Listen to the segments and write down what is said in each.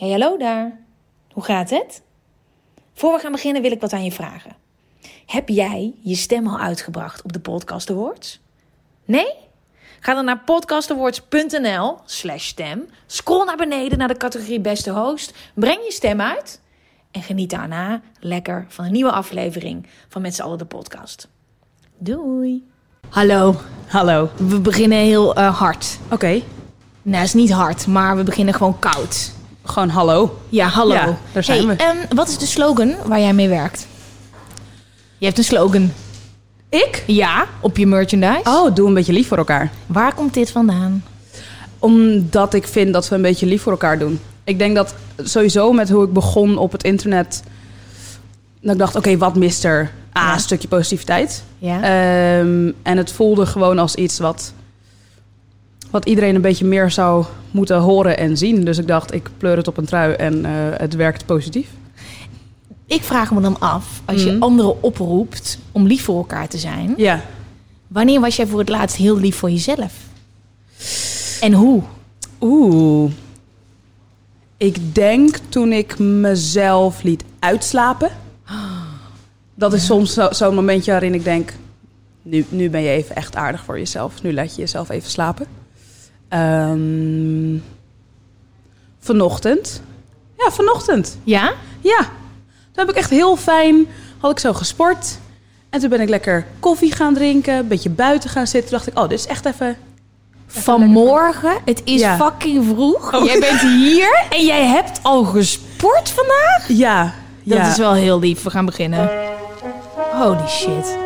Hey, hallo daar. Hoe gaat het? Voor we gaan beginnen wil ik wat aan je vragen. Heb jij je stem al uitgebracht op de Podcast Awards? Nee? Ga dan naar podcastawards.nl slash stem. Scroll naar beneden naar de categorie beste host. Breng je stem uit. En geniet daarna lekker van een nieuwe aflevering van Met z'n allen de podcast. Doei. Hallo. Hallo. We beginnen heel eh, hard. Oké, Nou, is niet hard, maar we beginnen gewoon koud. Gewoon hallo. Ja, hallo. Ja, daar zijn hey, we. ehm, wat is de slogan waar jij mee werkt? Je hebt een slogan. Ik? Ja, op je merchandise. Oh, doe een beetje lief voor elkaar. Waar komt dit vandaan? Omdat ik vind dat we een beetje lief voor elkaar doen. Ik denk dat sowieso met hoe ik begon op het internet... Dat ik dacht, oké, wat mist er? Ah, Ja. een stukje positiviteit. Ja. Ehm, en het voelde gewoon als iets wat, wat iedereen een beetje meer zou moeten horen en zien. Dus ik dacht, ik pleur het op een trui en eh, het werkt positief. Ik vraag me dan af, als je Mhm. anderen oproept om lief voor elkaar te zijn... Ja. wanneer was jij voor het laatst heel lief voor jezelf? En hoe? Oeh. Ik denk toen ik mezelf liet uitslapen. Dat is soms zo- zo'n momentje waarin ik denk... Nu, nu ben je even echt aardig voor jezelf. Nu laat je jezelf even slapen. Ehm, vanochtend. Ja, vanochtend. Ja? Ja. Toen heb ik echt heel fijn... Had ik zo gesport. En toen ben ik lekker koffie gaan drinken. Een beetje buiten gaan zitten. Toen dacht ik, oh, dit is echt even... Vanmorgen, het is Ja. fucking vroeg. Oh. Jij bent hier en jij hebt al gesport vandaag? Ja. Dat ja. is wel heel lief. We gaan beginnen. Holy shit.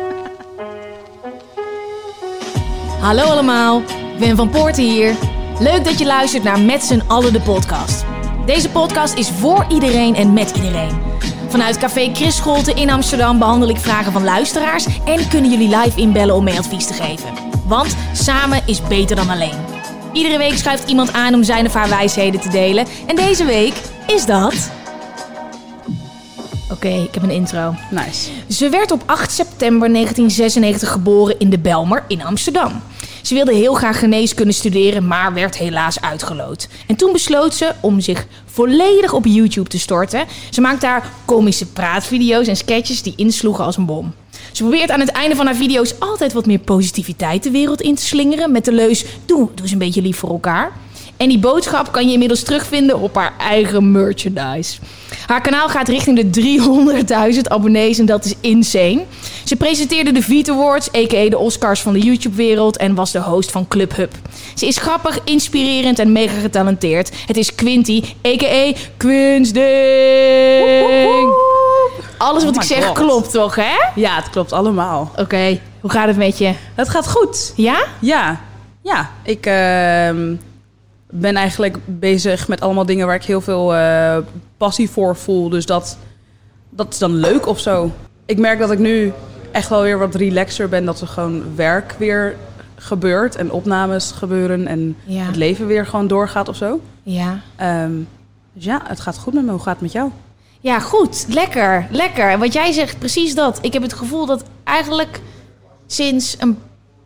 Hallo allemaal, Wim van Poorten hier. Leuk dat je luistert naar Met z'n allen de podcast. Deze podcast is voor iedereen en met iedereen. Vanuit Café Chris Scholte in Amsterdam behandel ik vragen van luisteraars... en kunnen jullie live inbellen om mee advies te geven. Want samen is beter dan alleen. Iedere week schuift iemand aan om zijn of haar wijsheden te delen. En deze week is dat... Oké, ik heb een intro. Nice. Ze werd op 8 september 1996 geboren in de Belmer in Amsterdam. Ze wilde heel graag geneeskunde studeren, maar werd helaas uitgeloot. En toen besloot ze om zich volledig op YouTube te storten. Ze maakt daar komische praatvideo's en sketches die insloegen als een bom. Ze probeert aan het einde van haar video's altijd wat meer positiviteit de wereld in te slingeren. Met de leus, doe, doe eens een beetje lief voor elkaar. En die boodschap kan je inmiddels terugvinden op haar eigen merchandise. Haar kanaal gaat richting de 300.000 abonnees en dat is insane. Ze presenteerde de Vita Awards, a.k.a. de Oscars van de YouTube-wereld... en was de host van Club Hub. Ze is grappig, inspirerend en mega getalenteerd. Het is Quinty, a.k.a. Quinsding. Alles wat Oh ik zeg God. klopt toch, hè? Ja, het klopt allemaal. Oké, hoe gaat het met je? Het gaat goed. Ja? Ja, ja. Ik ehm, ben eigenlijk bezig met allemaal dingen waar ik heel veel eh, passie voor voel. Dus dat, dat is dan leuk of zo. Ik merk dat ik nu echt wel weer wat relaxer ben. Dat er gewoon werk weer gebeurt en opnames gebeuren. En Ja. het leven weer gewoon doorgaat of zo. Ja. Ehm, dus ja, het gaat goed met me. Hoe gaat het met jou? Ja, goed. Lekker. Lekker. En wat jij zegt, precies dat. Ik heb het gevoel dat eigenlijk sinds een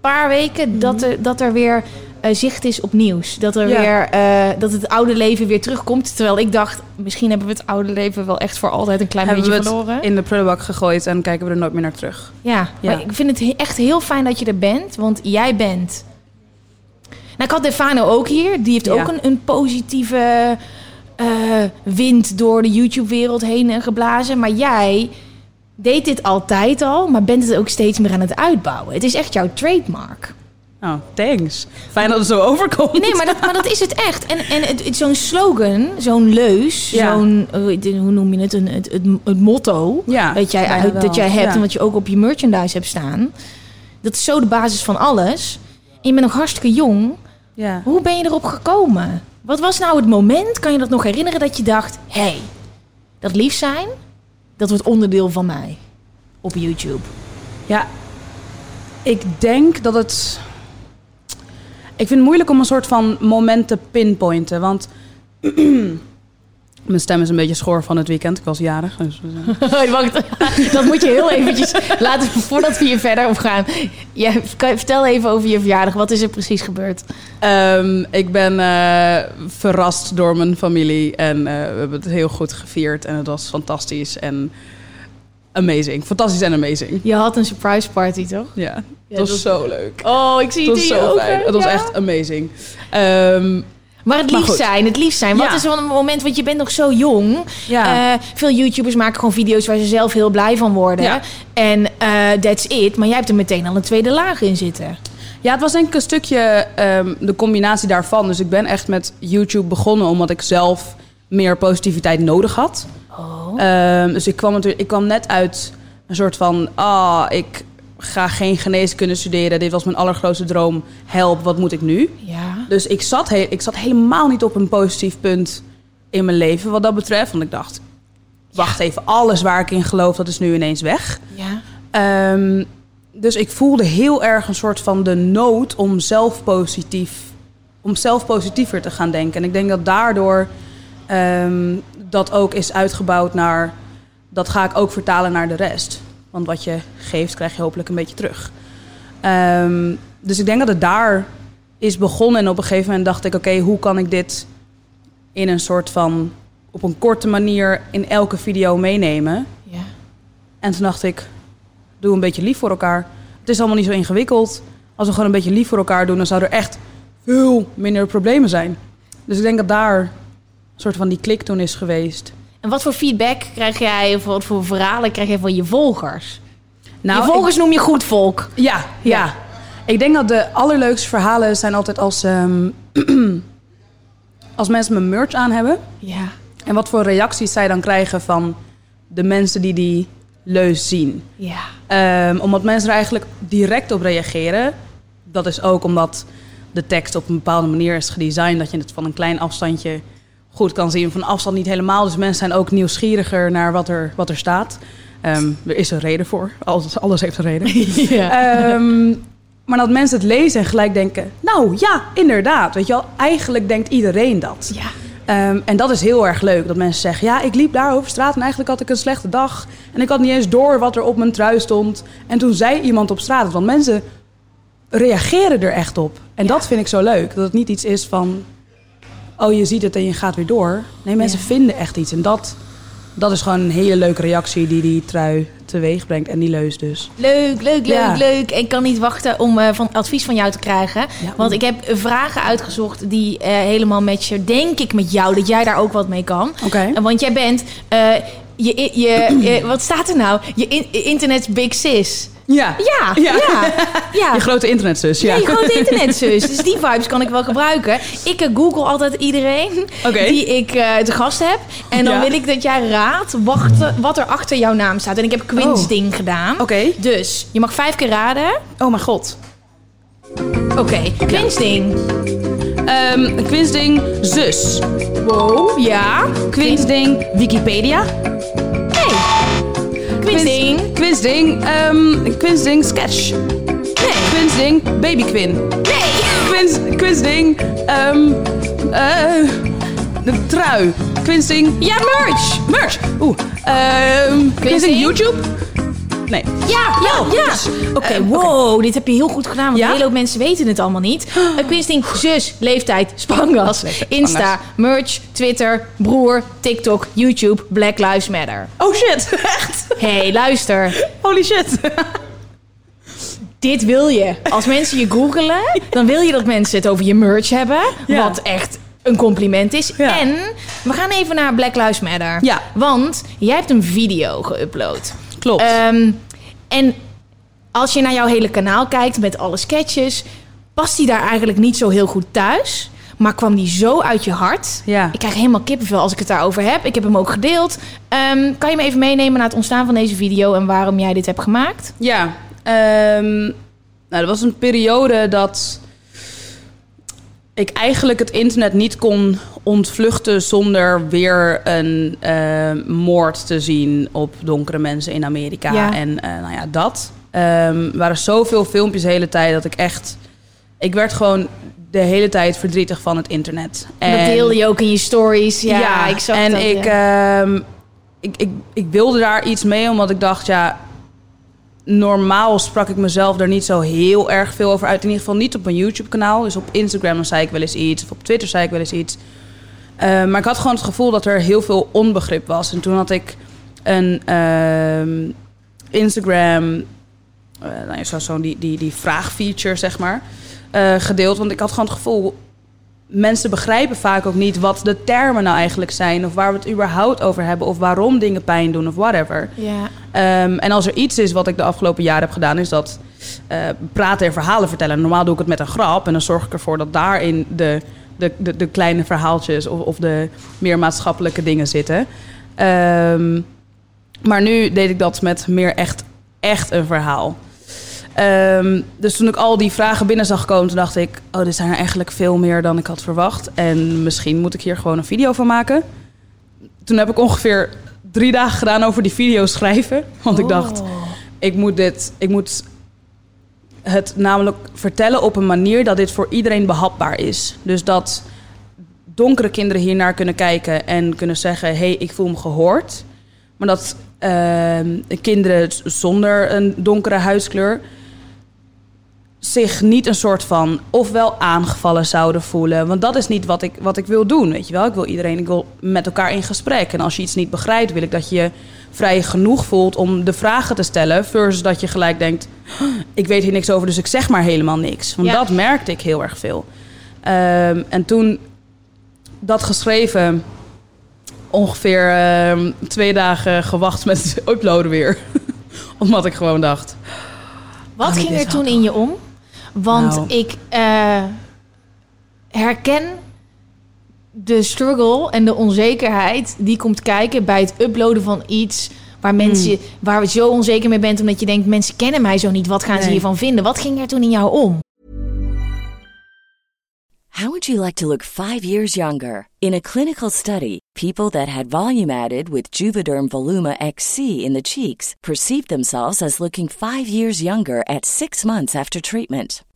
paar weken dat, er, dat er weer eh, zicht is op nieuws. Dat, er Ja. weer, eh, dat het oude leven weer terugkomt. Terwijl ik dacht, misschien hebben we het oude leven wel echt voor altijd een klein Hebben we beetje het verloren. in de prullenbak gegooid en kijken we er nooit meer naar terug. Ja, Ja. maar ik vind het he- echt heel fijn dat je er bent. Want jij bent... Nou, ik had Defano ook hier. Die heeft Ja. ook een, een positieve eh, wind door de YouTube-wereld heen geblazen. Maar jij deed dit altijd al, maar bent het ook steeds meer aan het uitbouwen. Het is echt jouw trademark. Oh, thanks. Fijn dat het zo overkomt. Nee, maar dat, maar dat is het echt. En, en het, het- zo'n slogan, zo'n leus, Ja. zo'n, eh, hoe noem je het, een, het, het, het motto... Ja, dat jij, dat jij hebt Ja. en wat je ook op je merchandise hebt staan. Dat is zo de basis van alles. En je bent nog hartstikke jong. Ja. Hoe ben je erop gekomen? Wat was nou het moment, kan je dat nog herinneren, dat je dacht... hé, hey, dat lief zijn, dat wordt onderdeel van mij op YouTube? Ja, ik denk dat het. Ik vind het moeilijk om een soort van moment te pinpointen. Want mijn stem is een beetje schor van het weekend. Ik was jarig. Dus... Wacht, dat moet je heel eventjes laten voordat we hier verder op gaan. Ja, vertel even over je verjaardag. Wat is er precies gebeurd? Um, ik ben uh, verrast door mijn familie. En uh, we hebben het heel goed gevierd. En het was fantastisch. En amazing. Fantastisch en amazing. Je had een surprise party, toch? Ja, het was, zo leuk. Oh, ik zie het, het was zo fijn. Het was echt amazing. Um, maar het liefst zijn, het liefst zijn. Wat ja. is een moment, want je bent nog zo jong. Ja. Uh, veel YouTubers maken gewoon video's waar ze zelf heel blij van worden. Ja. En uh, that's it. Maar jij hebt er meteen al een tweede laag in zitten. Ja, het was denk ik een stukje um, de combinatie daarvan. Dus ik ben echt met YouTube begonnen omdat ik zelf meer positiviteit nodig had. Oh. Um, dus ik kwam, natuurlijk, ik kwam net uit een soort van... ah, ik ga geen geneeskunde studeren. Dit was mijn allergrootste droom. Help, wat moet ik nu? Ja. Dus ik zat, he ik zat helemaal niet op een positief punt in mijn leven wat dat betreft. Want ik dacht, wacht even, alles waar ik in geloof, dat is nu ineens weg. Ja. Um, dus ik voelde heel erg een soort van de nood om zelf positief, om zelf positiever te gaan denken. En ik denk dat daardoor um, dat ook is uitgebouwd naar, dat ga ik ook vertalen naar de rest. Want wat je geeft, krijg je hopelijk een beetje terug. Um, dus ik denk dat het daar is begonnen. En op een gegeven moment dacht ik: oké, okay, hoe kan ik dit in een soort van. op een korte manier in elke video meenemen? Ja. En toen dacht ik: doe een beetje lief voor elkaar. Het is allemaal niet zo ingewikkeld. Als we gewoon een beetje lief voor elkaar doen, dan zou er echt veel minder problemen zijn. Dus ik denk dat daar soort van die klik toen is geweest. En wat voor feedback krijg jij, of wat voor verhalen krijg jij van je volgers? Nou, je volgers ik, noem je goed volk. Ja, ja, ja. Ik denk dat de allerleukste verhalen zijn altijd als, um, als mensen mijn merch aan hebben. Ja. En wat voor reacties zij dan krijgen van de mensen die die leus zien. Ja. Um, omdat mensen er eigenlijk direct op reageren. Dat is ook omdat de tekst op een bepaalde manier is gedesigned. Dat je het van een klein afstandje goed kan zien. Van afstand niet helemaal. Dus mensen zijn ook nieuwsgieriger naar wat er, wat er staat. Um, er is een reden voor. Alles, alles heeft een reden. ja. um, maar dat mensen het lezen en gelijk denken... nou ja, inderdaad. Weet je wel, eigenlijk denkt iedereen dat. Ja. Um, en dat is heel erg leuk. Dat mensen zeggen, ja, ik liep daar over straat... en eigenlijk had ik een slechte dag. En ik had niet eens door wat er op mijn trui stond. En toen zei iemand op straat... want mensen reageren er echt op. En ja. dat vind ik zo leuk. Dat het niet iets is van oh, je ziet het en je gaat weer door. Nee, mensen ja. vinden echt iets. En dat, dat is gewoon een hele leuke reactie die die trui teweeg brengt. En die leus dus. Leuk, leuk, leuk, ja. leuk. Ik kan niet wachten om uh, van advies van jou te krijgen. Ja, want ik heb vragen uitgezocht die uh, helemaal matchen, denk ik, met jou. Dat jij daar ook wat mee kan. Oké. Okay. Want jij bent... Uh, je, je, je, wat staat er nou? Je in, internet big sis. Ja. Ja, ja. ja, ja. Je grote internetzus, ja. ja. je grote internetzus. Dus die vibes kan ik wel gebruiken. Ik uh, google altijd iedereen okay. die ik uh, te gast heb. En dan ja. wil ik dat jij raadt wacht, wat er achter jouw naam staat. En ik heb Quinsding oh. gedaan. Oké. Okay. Dus je mag vijf keer raden. Oh mijn god. Oké, okay. Quinsding. Um, Quinsding zus. Wow, ja. Quinsding Wikipedia. Hey. Quinsding. Quinsding. Um, Quinsding sketch. Nee. Quinsding baby Quin. Nee. Quins, Quinsding. Um, uh, de trui. Quinsding. Ja, merch. Merch. Oeh. Um, Quinsding YouTube. Nee. Ja, ja, ja. Dus, Oké, okay, uh, wow, okay. dit heb je heel goed gedaan. Want ja? een hele hoop mensen weten het allemaal niet. Uh, Quinsding, zus, leeftijd, spangas, Insta, merch, Twitter, broer, TikTok, YouTube, Black Lives Matter. Oh shit, echt? hey, luister. Holy shit. Dit wil je. Als mensen je googelen, dan wil je dat mensen het over je merch hebben. Ja. Wat echt een compliment is. Ja. En we gaan even naar Black Lives Matter. Ja. Want jij hebt een video geüpload. Klopt. Um, en als je naar jouw hele kanaal kijkt met alle sketches, past die daar eigenlijk niet zo heel goed thuis. Maar kwam die zo uit je hart. Ja. Ik krijg helemaal kippenvel als ik het daarover heb. Ik heb hem ook gedeeld. Um, kan je me even meenemen naar het ontstaan van deze video en waarom jij dit hebt gemaakt? Ja, um, nou, dat was een periode dat ik eigenlijk het internet niet kon ontvluchten zonder weer een eh, moord te zien op donkere mensen in Amerika. Ja. En eh, nou ja, dat. Ehm, waren zoveel filmpjes de hele tijd dat ik echt... Ik werd gewoon de hele tijd verdrietig van het internet. En dat deelde je ook in je stories. Ja, ik zag en dat. ik, ja. ehm, ik, ik, ik wilde daar iets mee, omdat ik dacht, ja, normaal sprak ik mezelf er niet zo heel erg veel over uit. In ieder geval niet op mijn YouTube-kanaal. Dus op Instagram zei ik wel eens iets, of op Twitter zei ik wel eens iets. Eh, maar ik had gewoon het gevoel dat er heel veel onbegrip was. En toen had ik een ehm, Instagram, eh nou ja, zo, zo die, die, die vraagfeature, zeg maar, eh, gedeeld. Want ik had gewoon het gevoel, mensen begrijpen vaak ook niet wat de termen nou eigenlijk zijn. Of waar we het überhaupt over hebben. Of waarom dingen pijn doen of whatever. ja. Ehm, en als er iets is wat ik de afgelopen jaren heb gedaan, is dat eh, praten en verhalen vertellen. Normaal doe ik het met een grap. En dan zorg ik ervoor dat daarin de, de, de, de kleine verhaaltjes of, of de meer maatschappelijke dingen zitten. Ehm, maar nu deed ik dat met meer echt, echt een verhaal. Ehm, dus toen ik al die vragen binnen zag komen, toen dacht ik... oh, dit zijn er eigenlijk veel meer dan ik had verwacht. En misschien moet ik hier gewoon een video van maken. Toen heb ik ongeveer drie dagen gedaan over die video schrijven. Want ik dacht, ik moet, dit, ik moet het namelijk vertellen op een manier... dat dit voor iedereen behapbaar is. Dus dat donkere kinderen hiernaar kunnen kijken en kunnen zeggen... hé, hey, ik voel me gehoord. Maar dat ehm, kinderen zonder een donkere huidskleur zich niet een soort van ofwel aangevallen zouden voelen. Want dat is niet wat ik, wat ik wil doen, weet je wel. Ik wil iedereen, ik wil met elkaar in gesprek. En als je iets niet begrijpt, wil ik dat je je vrij genoeg voelt om de vragen te stellen... versus dat je gelijk denkt, ik weet hier niks over, dus ik zeg maar helemaal niks. Want Ja. dat merkte ik heel erg veel. Ehm, en toen dat geschreven, ongeveer ehm, twee dagen gewacht met het uploaden weer. Omdat ik gewoon dacht, Wat Oh, ging er toen in je om? Want Nou. ik eh, herken de struggle en de onzekerheid die komt kijken bij het uploaden van iets waar mensen Hmm. waar je zo onzeker mee bent omdat je denkt mensen kennen mij zo niet. Wat gaan ze hiervan vinden? Wat ging er toen in jou om? How would you like to look five years younger? In a clinical study, people that had volume added with Juvederm Voluma XC in the cheeks perceived themselves as looking five years younger at six months after treatment.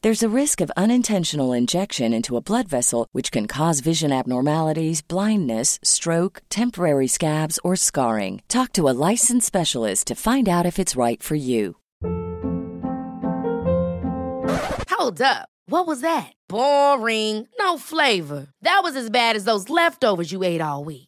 There's a risk of unintentional injection into a blood vessel, which can cause vision abnormalities, blindness, stroke, temporary scabs, or scarring. Talk to a licensed specialist to find out if it's right for you. Hold up. What was that? Boring. No flavor. That was as bad as those leftovers you ate all week.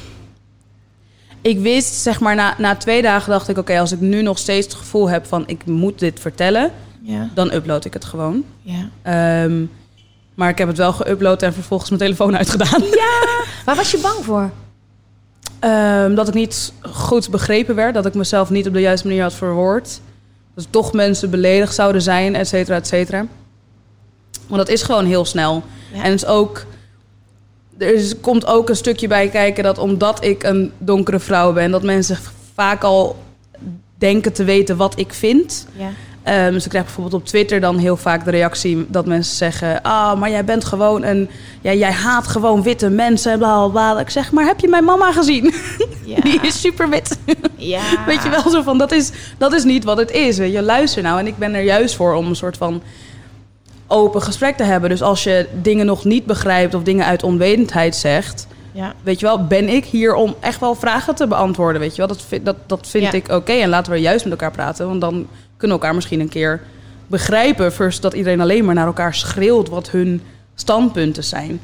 ik wist, zeg maar, na, na twee dagen dacht ik... oké, als ik nu nog steeds het gevoel heb van ik moet dit vertellen... Ja, dan upload ik het gewoon. ja. Ehm, maar ik heb het wel geüpload en vervolgens mijn telefoon uitgedaan. Waar was je bang voor? Ehm, dat ik niet goed begrepen werd. Dat ik mezelf niet op de juiste manier had verwoord. Dat toch mensen beledigd zouden zijn, et cetera, et cetera. Want dat is gewoon heel snel. Ja. En het is ook... Er is, komt ook een stukje bij kijken dat omdat ik een donkere vrouw ben... dat mensen vaak al denken te weten wat ik vind... Ja. Dus ik krijg bijvoorbeeld op Twitter dan heel vaak de reactie dat mensen zeggen: Ah, maar jij bent gewoon een. Ja, jij haat gewoon witte mensen, bla bla bla. Ik zeg, maar heb je mijn mama gezien? Ja. Die is super wit. Ja. Weet je wel, zo van dat is, dat is niet wat het is. Weet je, luister nou. En ik ben er juist voor om een soort van open gesprek te hebben. Dus als je dingen nog niet begrijpt of dingen uit onwetendheid zegt, Ja. weet je wel, ben ik hier om echt wel vragen te beantwoorden, weet je wel. Dat, vind- dat, dat vind Ja. ik oké en laten we juist met elkaar praten, want dan kunnen we elkaar misschien een keer begrijpen, versus dat iedereen alleen maar naar elkaar schreeuwt wat hun standpunten zijn.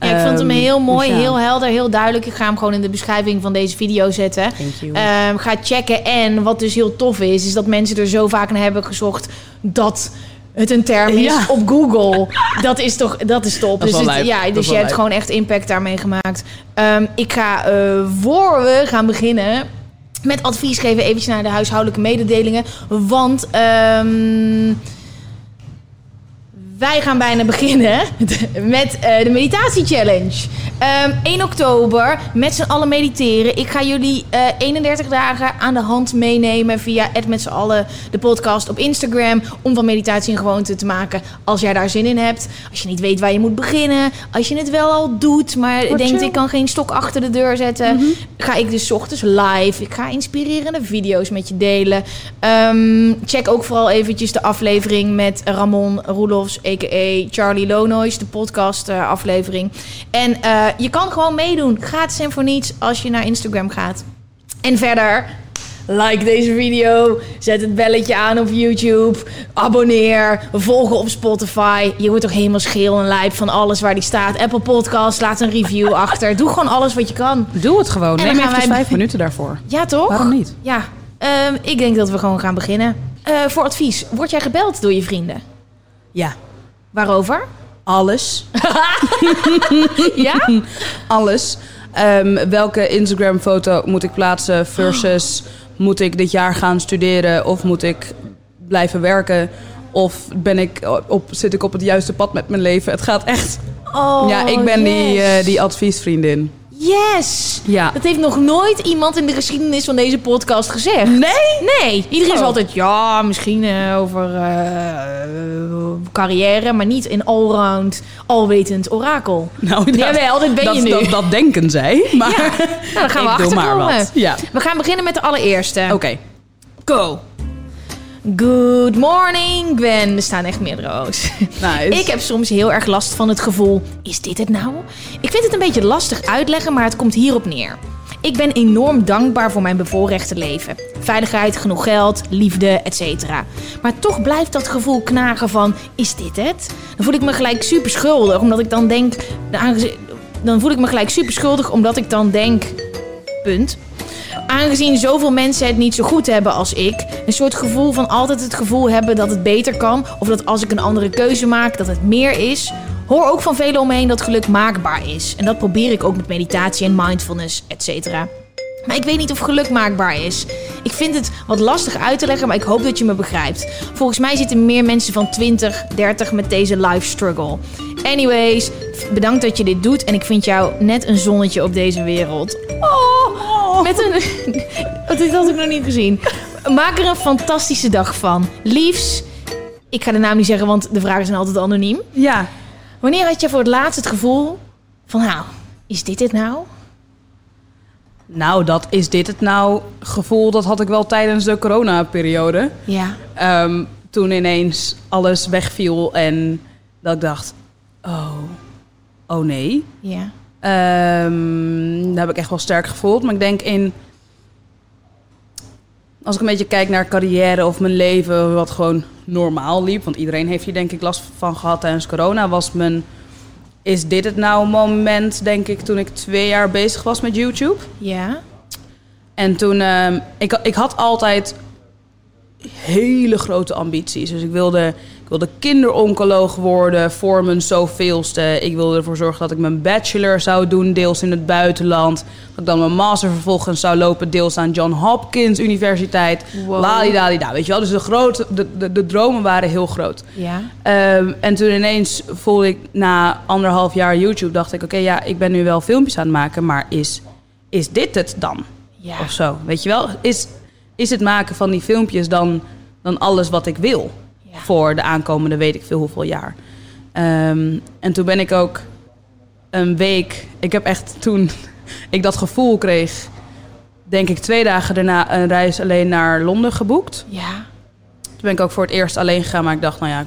Ja, ik vond hem Ehm, heel mooi, dus ja. heel helder, heel duidelijk. Ik ga hem gewoon in de beschrijving van deze video zetten. Ehm, ga checken. En wat dus heel tof is, is dat mensen er zo vaak naar hebben gezocht dat het een term is Ja. op Google. Dat is toch, dat is top. Dat is dus het- ja, dus je hebt lijp. gewoon echt impact daarmee gemaakt. Ehm, ik ga eh, voor we gaan beginnen met advies geven eventjes naar de huishoudelijke mededelingen. Want ehm, wij gaan bijna beginnen met eh, de meditatie challenge. Ehm 1 oktober met z'n allen mediteren. Ik ga jullie eh, 31 dagen aan de hand meenemen via het met z'n allen de podcast op Instagram om van meditatie een gewoonte te maken als jij daar zin in hebt. Als je niet weet waar je moet beginnen, als je het wel al doet, maar denkt ik kan geen stok achter de deur zetten, ga ik dus ochtends live. Ik ga inspirerende video's met je delen. Ehm, check ook vooral eventjes de aflevering met Ramon Roelofs, a.k.a. Charlie Lonois, de podcast eh, aflevering. En eh, je kan gewoon meedoen, gratis en voor niets, als je naar Instagram gaat. En verder, like deze video, zet het belletje aan op YouTube, abonneer, volgen op Spotify. Je wordt toch helemaal scheel en lijp van alles waar die staat. Apple Podcast, laat een review achter. Doe gewoon alles wat je kan. Doe het gewoon. En Neem even wij- vijf minuten daarvoor. Ja, toch? Waarom niet? Ja, ehm, ik denk dat we gewoon gaan beginnen. Eh, voor advies, word jij gebeld door je vrienden? Ja. Waarover? Alles. Ja? Alles. Ehm, welke Instagram-foto moet ik plaatsen versus moet ik dit jaar gaan studeren of moet ik blijven werken? Of ben ik op, zit ik op het juiste pad met mijn leven? Het gaat echt. Oh, ja, ik ben die, eh, die adviesvriendin. Yes! Ja. Dat heeft nog nooit iemand in de geschiedenis van deze podcast gezegd. Nee? Nee, iedereen is Oh. altijd, ja, misschien eh, over eh, carrière, maar niet een allround, alwetend orakel. Nou, Jawel, dit ben dat, je nu. Dat, dat denken zij. Maar Ja, nou, dan gaan we achterkomen. wat. Ja. We gaan beginnen met de allereerste. Oké. Go! Good morning, Gwen. Er staan echt meerdere O's. Nice. Ik heb soms heel erg last van het gevoel: is dit het nou? Ik vind het een beetje lastig uitleggen, maar het komt hierop neer. Ik ben enorm dankbaar voor mijn bevoorrechte leven. Veiligheid, genoeg geld, liefde, etc. Maar toch blijft dat gevoel knagen van: is dit het? Dan voel ik me gelijk super schuldig, omdat ik dan denk. Dan voel ik me gelijk super schuldig, omdat ik dan denk. Punt. Aangezien zoveel mensen het niet zo goed hebben als ik, een soort gevoel van altijd het gevoel hebben dat het beter kan, of dat als ik een andere keuze maak, dat het meer is, hoor ook van velen om me heen dat geluk maakbaar is. En dat probeer ik ook met meditatie en mindfulness, etc. Maar ik weet niet of geluk maakbaar is. Ik vind het wat lastig uit te leggen, maar ik hoop dat je me begrijpt. Volgens mij zitten meer mensen van 20, 30 met deze life struggle. Anyways, bedankt dat je dit doet en ik vind jou net een zonnetje op deze wereld. Oh, met een... Dit had ik nog niet gezien. Maak er een fantastische dag van. Liefs, ik ga de naam niet zeggen, want de vragen zijn altijd anoniem. Ja. Wanneer had je voor het laatst het gevoel van, nou, is dit het nou? Nou, dat is dit het nou gevoel. Dat had ik wel tijdens de coronaperiode. Ja. Ehm, toen ineens alles wegviel en dat ik dacht, oh, oh nee. Ja. Ehm, dat heb ik echt wel sterk gevoeld. Maar ik denk in, als ik een beetje kijk naar carrière of mijn leven, wat gewoon normaal liep. Want iedereen heeft hier denk ik last van gehad tijdens corona. Was mijn, is dit het nou moment, denk ik, toen ik twee jaar bezig was met YouTube. Ja. En toen, ehm, ik, ik had altijd hele grote ambities. Dus ik wilde, ik wilde kinderoncoloog worden voor mijn zoveelste. Ik wilde ervoor zorgen dat ik mijn bachelor zou doen, deels in het buitenland. Dat ik dan mijn master vervolgens zou lopen, deels aan John Hopkins Universiteit. Wow. Lalidalida, weet je wel. Dus de, grote, de, de, de dromen waren heel groot. Ja. Ehm, en toen ineens voelde ik na anderhalf jaar YouTube, dacht ik, oké, ja, ik ben nu wel filmpjes aan het maken, maar is, is dit het dan? Ja. Of zo, weet je wel? Is, is het maken van die filmpjes dan, dan alles wat ik wil Ja. voor de aankomende weet ik veel hoeveel jaar? Ehm, en toen ben ik ook een week, ik heb echt toen ik dat gevoel kreeg, denk ik twee dagen daarna een reis alleen naar Londen geboekt. Ja. Toen ben ik ook voor het eerst alleen gegaan, maar ik dacht, nou ja,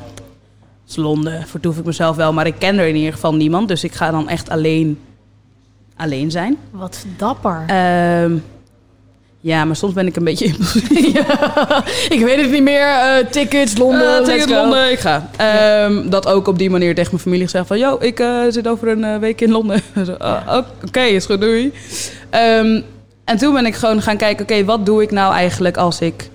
is Londen, vertoef ik mezelf wel, maar ik ken er in ieder geval niemand. Dus ik ga dan echt alleen, alleen zijn. Wat dapper. Ehm, ja, maar soms ben ik een beetje ik weet het niet meer. eh, tickets, Londen, Eh, let's ticket go. Londen, ik ga. Ehm, Dat ook op die manier tegen mijn familie gezegd van... Yo, ik eh, zit over een week in Londen. Zo, ah, Oké, is goed, doei. Ehm, en toen ben ik gewoon gaan kijken... Oké, wat doe ik nou eigenlijk als ik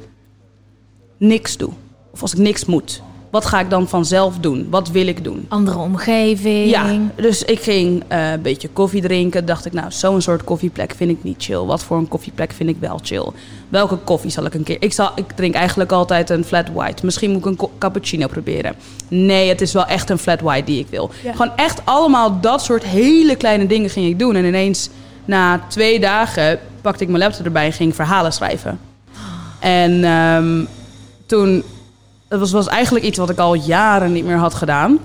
niks doe? Of als ik niks moet? Wat ga ik dan vanzelf doen? Wat wil ik doen? Andere omgeving. Ja, dus ik ging eh, een beetje koffie drinken. Dacht ik, nou, zo'n soort koffieplek vind ik niet chill. Wat voor een koffieplek vind ik wel chill? Welke koffie zal ik een keer... Ik, zal, ik drink eigenlijk altijd een flat white. Misschien moet ik een cappuccino proberen. Nee, het is wel echt een flat white die ik wil. Gewoon echt allemaal dat soort hele kleine dingen ging ik doen. En ineens, na twee dagen, pakte ik mijn laptop erbij en ging verhalen schrijven. En ehm, toen... Dat was, was eigenlijk iets wat ik al jaren niet meer had gedaan.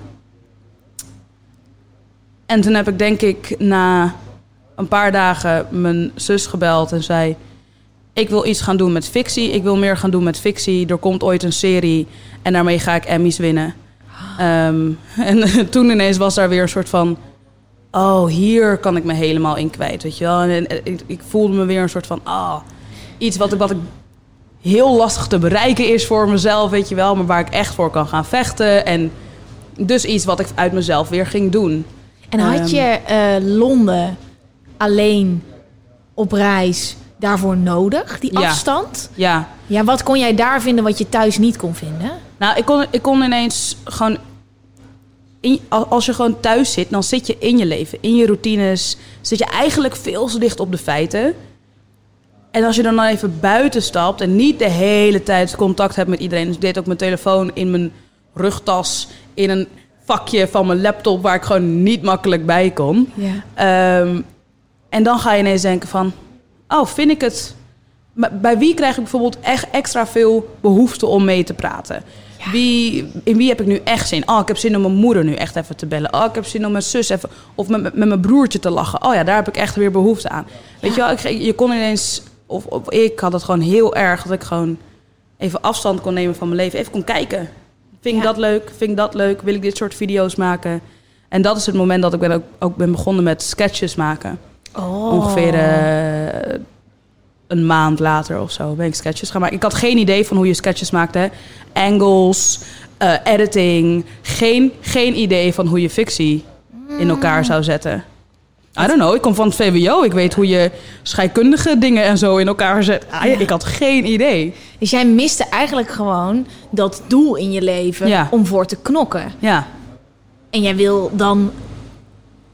En toen heb ik denk ik na een paar dagen mijn zus gebeld en zei... Ik wil iets gaan doen met fictie. Ik wil meer gaan doen met fictie. Er komt ooit een serie en daarmee ga ik Emmys winnen. Ehm, en toen ineens was daar weer een soort van... Oh, hier kan ik me helemaal in kwijt, weet je wel. En, ik, voelde me weer een soort van... Ah, iets wat, ik- wat ik heel lastig te bereiken is voor mezelf, weet je wel. Maar waar ik echt voor kan gaan vechten. En dus iets wat ik uit mezelf weer ging doen. En had Ehm. je eh, Londen alleen op reis daarvoor nodig, die Ja. afstand? Ja, Ja, wat kon jij daar vinden wat je thuis niet kon vinden? Nou, ik kon, ik kon ineens gewoon. In, al- als je gewoon thuis zit, dan zit je in je leven, in je routines. Zit je eigenlijk veel te dicht op de feiten. En als je dan, even buiten stapt en niet de hele tijd contact hebt met iedereen. Dus ik deed ook mijn telefoon in mijn rugtas, in een vakje van mijn laptop waar ik gewoon niet makkelijk bij kon. Ja. Ehm, en dan ga je ineens denken van... Oh, vind ik het... Bij wie krijg ik bijvoorbeeld echt extra veel behoefte om mee te praten? Wie, in wie heb ik nu echt zin? Oh, ik heb zin om mijn moeder nu echt even te bellen. Oh, ik heb zin om mijn zus even... Of met, met mijn broertje te lachen. Oh ja, daar heb ik echt weer behoefte aan. Weet je wel, ik, je kon ineens... Of, of ik had het gewoon heel erg dat ik gewoon even afstand kon nemen van mijn leven. Even kon kijken. Vind ik Ja. dat leuk? Vind ik dat leuk? Wil ik dit soort video's maken? En dat is het moment dat ik ben ook, ook ben begonnen met sketches maken. Oh. Ongeveer eh, een maand later of zo ben ik sketches gaan maken. Ik had geen idee van hoe je sketches maakte. Angles, eh, editing. Geen, geen idee van hoe je fictie in elkaar zou zetten. I don't know, ik kom van het VWO. Ik weet hoe je scheikundige dingen en zo in elkaar zet. Ah, ja, Ik had geen idee. Dus jij miste eigenlijk gewoon dat doel in je leven Ja. om voor te knokken. Ja, En jij wil dan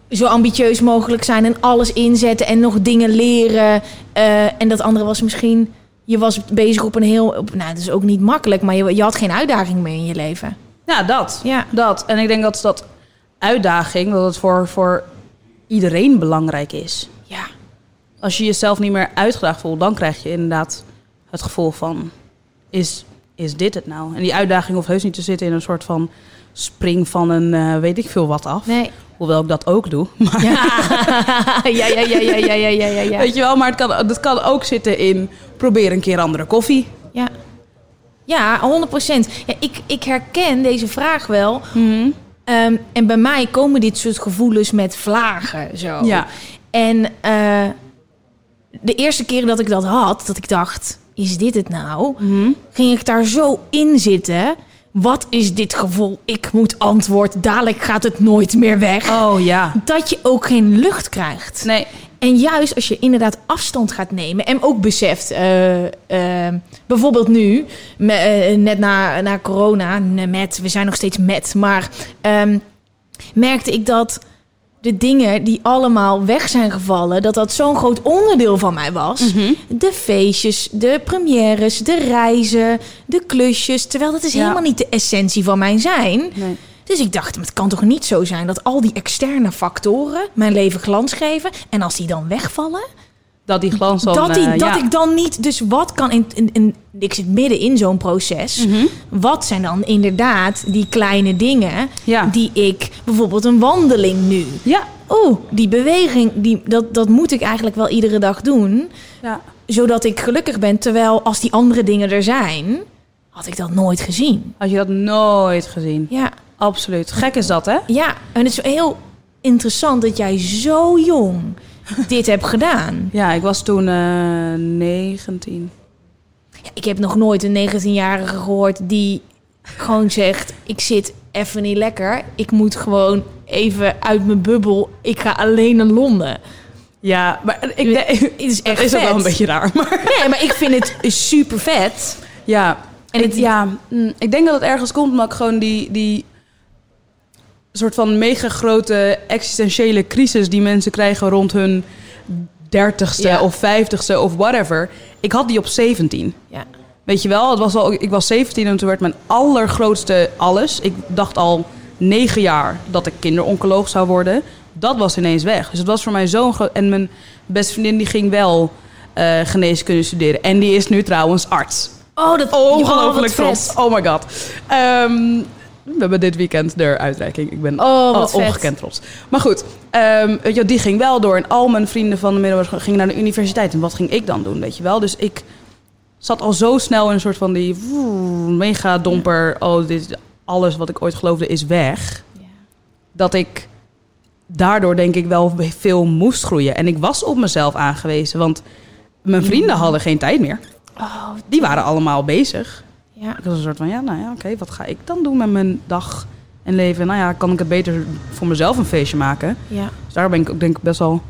zo ambitieus mogelijk zijn en alles inzetten en nog dingen leren. Eh, en dat andere was misschien, je was bezig op een heel, op, nou het is ook niet makkelijk, maar je, je had geen uitdaging meer in je leven. ja dat. Ja. Dat. En ik denk dat dat uitdaging, dat het voor, voor iedereen belangrijk is. Ja. Als je jezelf niet meer uitgedaagd voelt, dan krijg je inderdaad het gevoel van: is, is dit het nou? En die uitdaging hoeft heus niet te zitten in een soort van spring van een eh, weet ik veel wat af. Nee. Hoewel ik dat ook doe. Maar ja. ja, ja, ja, ja, ja, ja, ja. Weet je wel, maar het kan, dat kan ook zitten in probeer een keer andere koffie. Ja. Ja, 100 procent. Ja, ik, ik herken deze vraag wel. Mhm. Ehm, en bij mij komen dit soort gevoelens met vlagen. Zo. Ja. En eh, de eerste keer dat ik dat had, dat ik dacht, is dit het nou? Ging ik daar zo in zitten. Wat is dit gevoel? Ik moet antwoord. Dadelijk gaat het nooit meer weg. Oh ja. Dat je ook geen lucht krijgt. Nee. En juist als je inderdaad afstand gaat nemen en ook beseft, eh, eh, bijvoorbeeld nu, me- eh, net na, na corona, met, we zijn nog steeds met, maar ehm, merkte ik dat de dingen die allemaal weg zijn gevallen, dat dat zo'n groot onderdeel van mij was. De feestjes, de premières, de reizen, de klusjes, terwijl dat is Ja. helemaal niet de essentie van mijn zijn. nee. Dus ik dacht, het kan toch niet zo zijn dat al die externe factoren mijn leven glans geven. En als die dan wegvallen, Dat die glans dan... dat, die, eh, dat ja. ik dan niet. Dus wat kan in, in, in- Ik zit midden in zo'n proces. Mhm. Wat zijn dan inderdaad die kleine dingen Ja. die ik. Bijvoorbeeld een wandeling nu. Ja. Oeh, die beweging, die, dat, dat moet ik eigenlijk wel iedere dag doen. ja. Zodat ik gelukkig ben. Terwijl als die andere dingen er zijn, had ik dat nooit gezien. Had je dat nooit gezien? Ja. absoluut. Gek is dat, hè? Ja, en het is heel interessant dat jij zo jong dit hebt gedaan. Ja, ik was toen eh 19. Ja, ik heb nog nooit een 19-jarige gehoord die gewoon zegt: Ik zit even niet lekker. Ik moet gewoon even uit mijn bubbel. Ik ga alleen naar Londen. Ja, maar ik denk, Het is echt is ook wel een beetje raar. Maar Nee, maar ik vind het super vet. ja, En het- ja, mm, ik denk dat het ergens komt omdat ik gewoon die, die soort van mega grote existentiële crisis die mensen krijgen rond hun dertigste Ja. of vijftigste of whatever. Ik had die op 17. Ja. Weet je wel, het was al, ik was 17 en toen werd mijn allergrootste alles. Ik dacht al negen jaar dat ik kinderoncoloog zou worden. Dat was ineens weg. Dus het was voor mij zo'n groot... En mijn beste vriendin die ging wel eh, geneeskunde studeren. En die is nu trouwens arts. Oh, dat Ongelooflijk oh, wat trots. Oh my god. Ehm, we hebben dit weekend de uitreiking. Ik ben Oh, wat al ongekend trots. Maar goed, weet je, wel, die ging wel door. En al mijn vrienden van de middelbare school gingen naar de universiteit. En wat ging ik dan doen, weet je wel? Dus ik zat al zo snel in een soort van die woe, mega domper. Oh, dit alles wat ik ooit geloofde is weg. Dat ik daardoor denk ik wel veel moest groeien. En ik was op mezelf aangewezen. Want mijn vrienden hadden geen tijd meer. Oh, Die waren allemaal bezig. Ja. Ik was een soort van, ja, nou ja, oké, wat ga ik dan doen met mijn dag en leven? Nou ja, kan ik het beter voor mezelf een feestje maken? ja. Dus daar ben ik ook denk ik best wel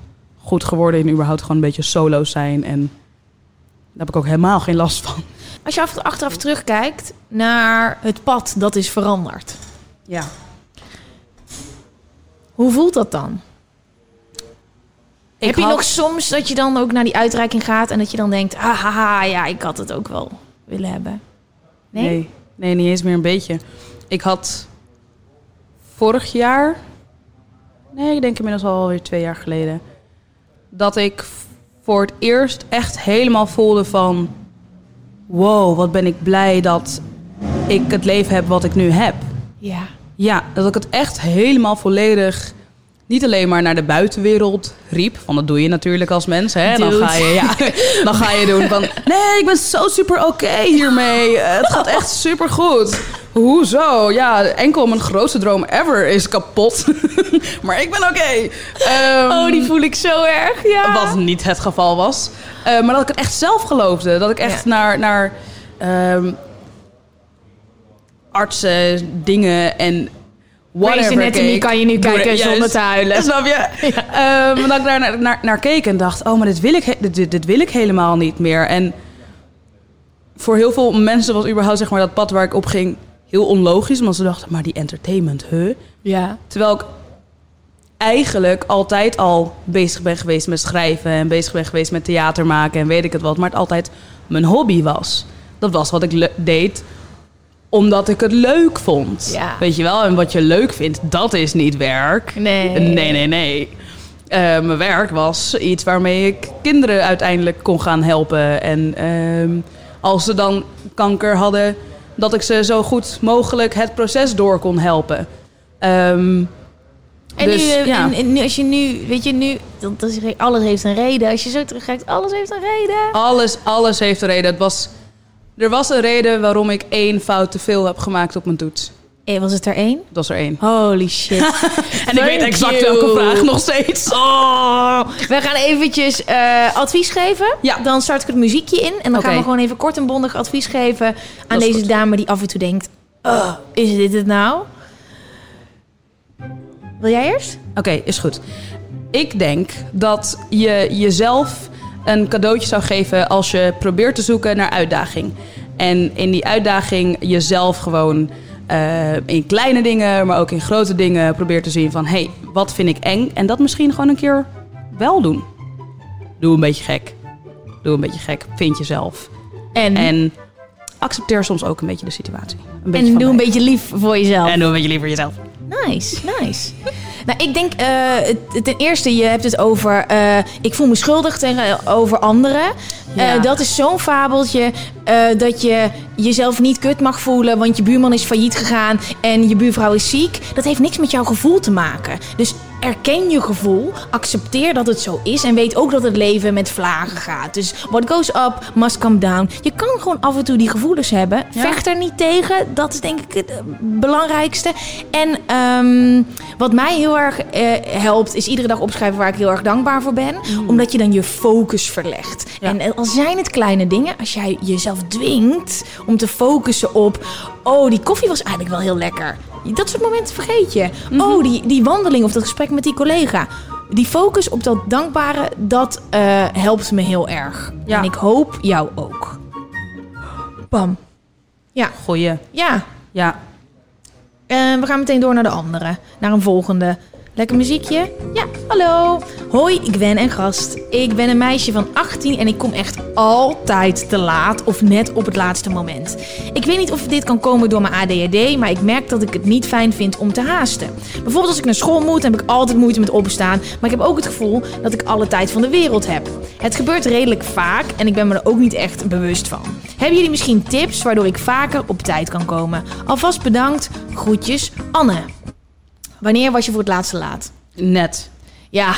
goed geworden in überhaupt gewoon een beetje solo zijn. En daar heb ik ook helemaal geen last van. Als je af- achteraf terugkijkt naar het pad dat is veranderd. Ja. Hoe voelt dat dan? Ik Heb je had- nog soms dat je dan ook naar die uitreiking gaat en dat je dan denkt, ah, haha, ja, ik had het ook wel willen hebben? Nee? Nee, nee, niet eens meer een beetje. Ik had vorig jaar, nee, ik denk inmiddels alweer twee jaar geleden, dat ik voor het eerst echt helemaal voelde van, wow, wat ben ik blij dat ik het leven heb wat ik nu heb. Ja. Ja, dat ik het echt helemaal volledig niet alleen maar naar de buitenwereld riep. Want dat doe je natuurlijk als mens. Hè? Dan, ga je, ja, dan ga je doen van... Nee, ik ben zo super oké hiermee. Eh, Het gaat echt super goed. Hoezo? Ja, enkel mijn grootste droom ever is kapot. maar ik ben oké. Ehm, Oh, die voel ik zo erg, ja. wat niet het geval was. Eh, maar dat ik het echt zelf geloofde. Dat ik echt Ja. naar, naar ehm, artsen, dingen en whatever Grey's Anatomy kan je nu kijken zonder te huilen. Snap je? Ehm, dat ik daar naar, naar, naar keek en dacht... oh, maar dit wil, ik, dit, dit wil ik helemaal niet meer. En voor heel veel mensen was überhaupt zeg maar, dat pad waar ik op ging... heel onlogisch. Want ze dachten, maar die entertainment, huh? Ja. Terwijl ik eigenlijk altijd al bezig ben geweest met schrijven en bezig ben geweest met theater maken en weet ik het wat, maar het altijd mijn hobby was. Dat was wat ik deed omdat ik het leuk vond. Ja. Weet je wel? En wat je leuk vindt, dat is niet werk. Nee. Nee, nee, nee. Eh, mijn werk was iets waarmee ik kinderen uiteindelijk kon gaan helpen. En ehm, als ze dan kanker hadden, dat ik ze zo goed mogelijk het proces door kon helpen. Ehm, En, Dus, nu, eh, ja. en, en nu, als je nu, weet je, nu, dat, dat is, re- alles heeft een reden. Als je zo terugkijkt, alles heeft een reden. Alles, alles heeft een reden. Het was, er was een reden waarom ik één fout te veel heb gemaakt op mijn toets. Eh, was het er één? Dat was er één. Holy shit. En ik weet exact you. welke vraag nog steeds. Oh, we gaan eventjes eh, advies geven. Ja. Dan start ik het muziekje in. En dan gaan we gewoon even kort en bondig advies geven aan deze goed. dame die af en toe denkt... "Oh, is dit het nou? Wil jij eerst? Oké, is goed. Ik denk dat je jezelf een cadeautje zou geven als je probeert te zoeken naar uitdaging. En in die uitdaging jezelf gewoon eh, in kleine dingen, maar ook in grote dingen probeert te zien van... hé, hey, wat vind ik eng? En dat misschien gewoon een keer wel doen. Doe een beetje gek. Doe een beetje gek. Vind jezelf. En, en, En accepteer soms ook een beetje de situatie. Een beetje van doe een beetje lief voor jezelf. En doe een beetje liever jezelf. Nice, nice. nou, ik denk het- ten eerste, je hebt het over... eh, ik voel me schuldig tegenover anderen. Ja. Eh, dat is zo'n fabeltje dat je jezelf niet kut mag voelen... want je buurman is failliet gegaan en je buurvrouw is ziek. Dat heeft niks met jouw gevoel te maken. Dus erken je gevoel, accepteer dat het zo is en weet ook dat het leven met vlagen gaat. Dus what goes up must come down. Je kan gewoon af en toe die gevoelens hebben. Vecht er niet tegen, dat is denk ik het eh, belangrijkste. En ehm, wat mij heel erg eh, helpt, is iedere dag opschrijven waar ik heel erg dankbaar voor ben. Omdat je dan je focus verlegt. Ja. En al zijn het kleine dingen, als jij jezelf dwingt om te focussen op... Oh, die koffie was eigenlijk wel heel lekker. Dat soort momenten vergeet je. Oh, die, die wandeling of dat gesprek met die collega. Die focus op dat dankbare, dat eh, helpt me heel erg. Ja. En ik hoop jou ook. Bam. Ja, Goeie. ja. Ja. Eh, we gaan meteen door naar de andere. Naar een volgende. Lekker muziekje? Ja, hallo. Hoi, ik ben een gast. Ik ben een meisje van 18 en ik kom echt altijd te laat of net op het laatste moment. Ik weet niet of dit kan komen door mijn ADHD, maar ik merk dat ik het niet fijn vind om te haasten. Bijvoorbeeld als ik naar school moet, heb ik altijd moeite met opstaan, maar ik heb ook het gevoel dat ik alle tijd van de wereld heb. Het gebeurt redelijk vaak en ik ben me er ook niet echt bewust van. Hebben jullie misschien tips waardoor ik vaker op tijd kan komen? Alvast bedankt. Groetjes, Anne. Wanneer was je voor het laatste laat? Net. Ja.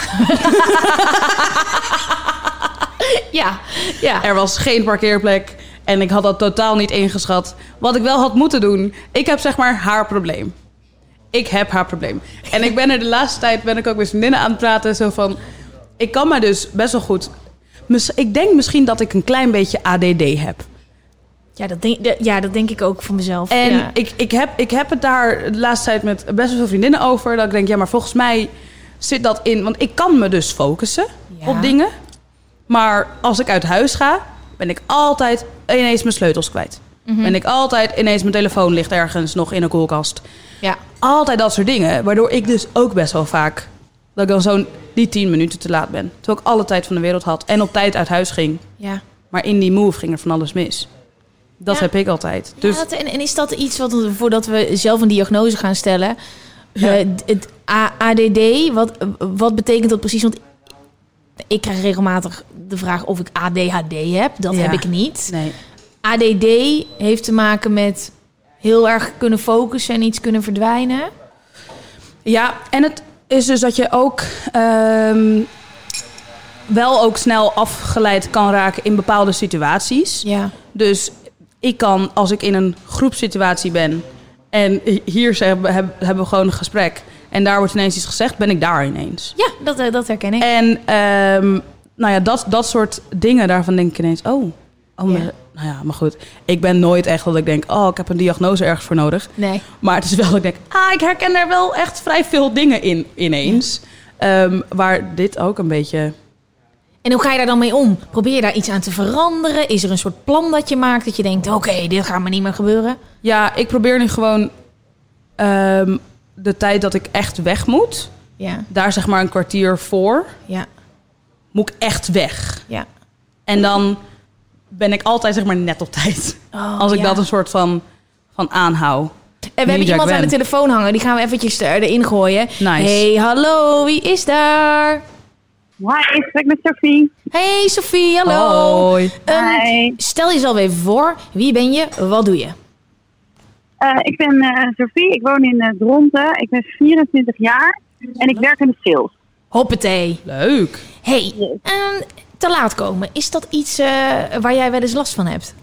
ja, ja. Er was geen parkeerplek en ik had dat totaal niet ingeschat. Wat ik wel had moeten doen, ik heb zeg maar haar probleem. Ik heb haar probleem. En ik ben er de laatste tijd, ben ik ook met vriendinnen aan het praten, zo van... Ik kan me dus best wel goed... Ik denk misschien dat ik een klein beetje ADD heb. Ja, dat denk, ja, dat denk ik ook voor mezelf. En ja. ik, ik, heb, ik heb het daar de laatste tijd met best wel veel vriendinnen over. Dat ik denk, ja, maar volgens mij zit dat in... Want ik kan me dus focussen Ja. op dingen. Maar als ik uit huis ga, ben ik altijd ineens mijn sleutels kwijt. Mhm. Ben ik altijd ineens mijn telefoon ligt ergens nog in een koelkast. ja. Altijd dat soort dingen. Waardoor ik dus ook best wel vaak... dat ik dan zo'n die tien minuten te laat ben. Terwijl ik alle tijd van de wereld had. En op tijd uit huis ging. ja. Maar in die move ging er van alles mis. Dat Ja. heb ik altijd. Dus Ja, dat- en, en is dat iets wat voordat we zelf een diagnose gaan stellen? Ja. eh, het ADD, wat, wat betekent dat precies? Want ik krijg regelmatig de vraag of ik ADHD heb. Dat heb ik niet. nee. ADD heeft te maken met heel erg kunnen focussen en iets kunnen verdwijnen. Ja, en het is dus dat je ook ehm, wel ook snel afgeleid kan raken in bepaalde situaties. Ja. Dus ik kan, als ik in een groepssituatie ben en hier hebben, we gewoon een gesprek en daar wordt ineens iets gezegd, ben ik daar ineens. Ja, dat, eh, dat herken ik. En ehm, nou ja, dat, dat soort dingen, daarvan denk ik ineens, oh, oh Ja. maar- nou ja, maar goed. Ik ben nooit echt dat ik denk, oh, ik heb een diagnose ergens voor nodig. Nee. Maar het is wel dat ik denk, ah, ik herken daar wel echt vrij veel dingen in ineens. Ehm, waar dit ook een beetje... En hoe ga je daar dan mee om? Probeer je daar iets aan te veranderen? Is er een soort plan dat je maakt dat je denkt: oké, dit gaat me niet meer gebeuren? Ja, ik probeer nu gewoon ehm, de tijd dat ik echt weg moet, Ja, daar zeg maar een kwartier voor, ja, moet ik echt weg. ja. En dan ben ik altijd zeg maar net op tijd. Oh, als ik ja. dat een soort van, van aanhoud. En we hebben iemand aan de telefoon hangen. Die gaan we eventjes er- erin gooien. Nice. Hey, hallo, wie is daar? Hi, ik spreek met Sophie. Hey, Sophie, hallo. Hoi. Ehm, Hi. stel jezelf even voor. Wie ben je? Wat doe je? Eh, ik ben eh, Sophie, ik woon in uh, Dronten. Ik ben 24 jaar en ik werk in de sales. Hoppatee. Leuk. Hey, ehm, te laat komen. Is dat iets eh, waar jij wel eens last van hebt?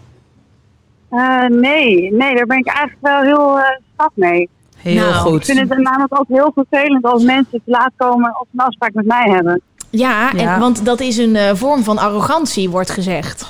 Eh, nee, nee, daar ben ik eigenlijk wel heel eh stap mee. Heel Nou, goed. Ik vind het namelijk ook heel vervelend als mensen te laat komen of een afspraak met mij hebben. Ja, Ja. En, want dat is een eh, vorm van arrogantie, wordt gezegd.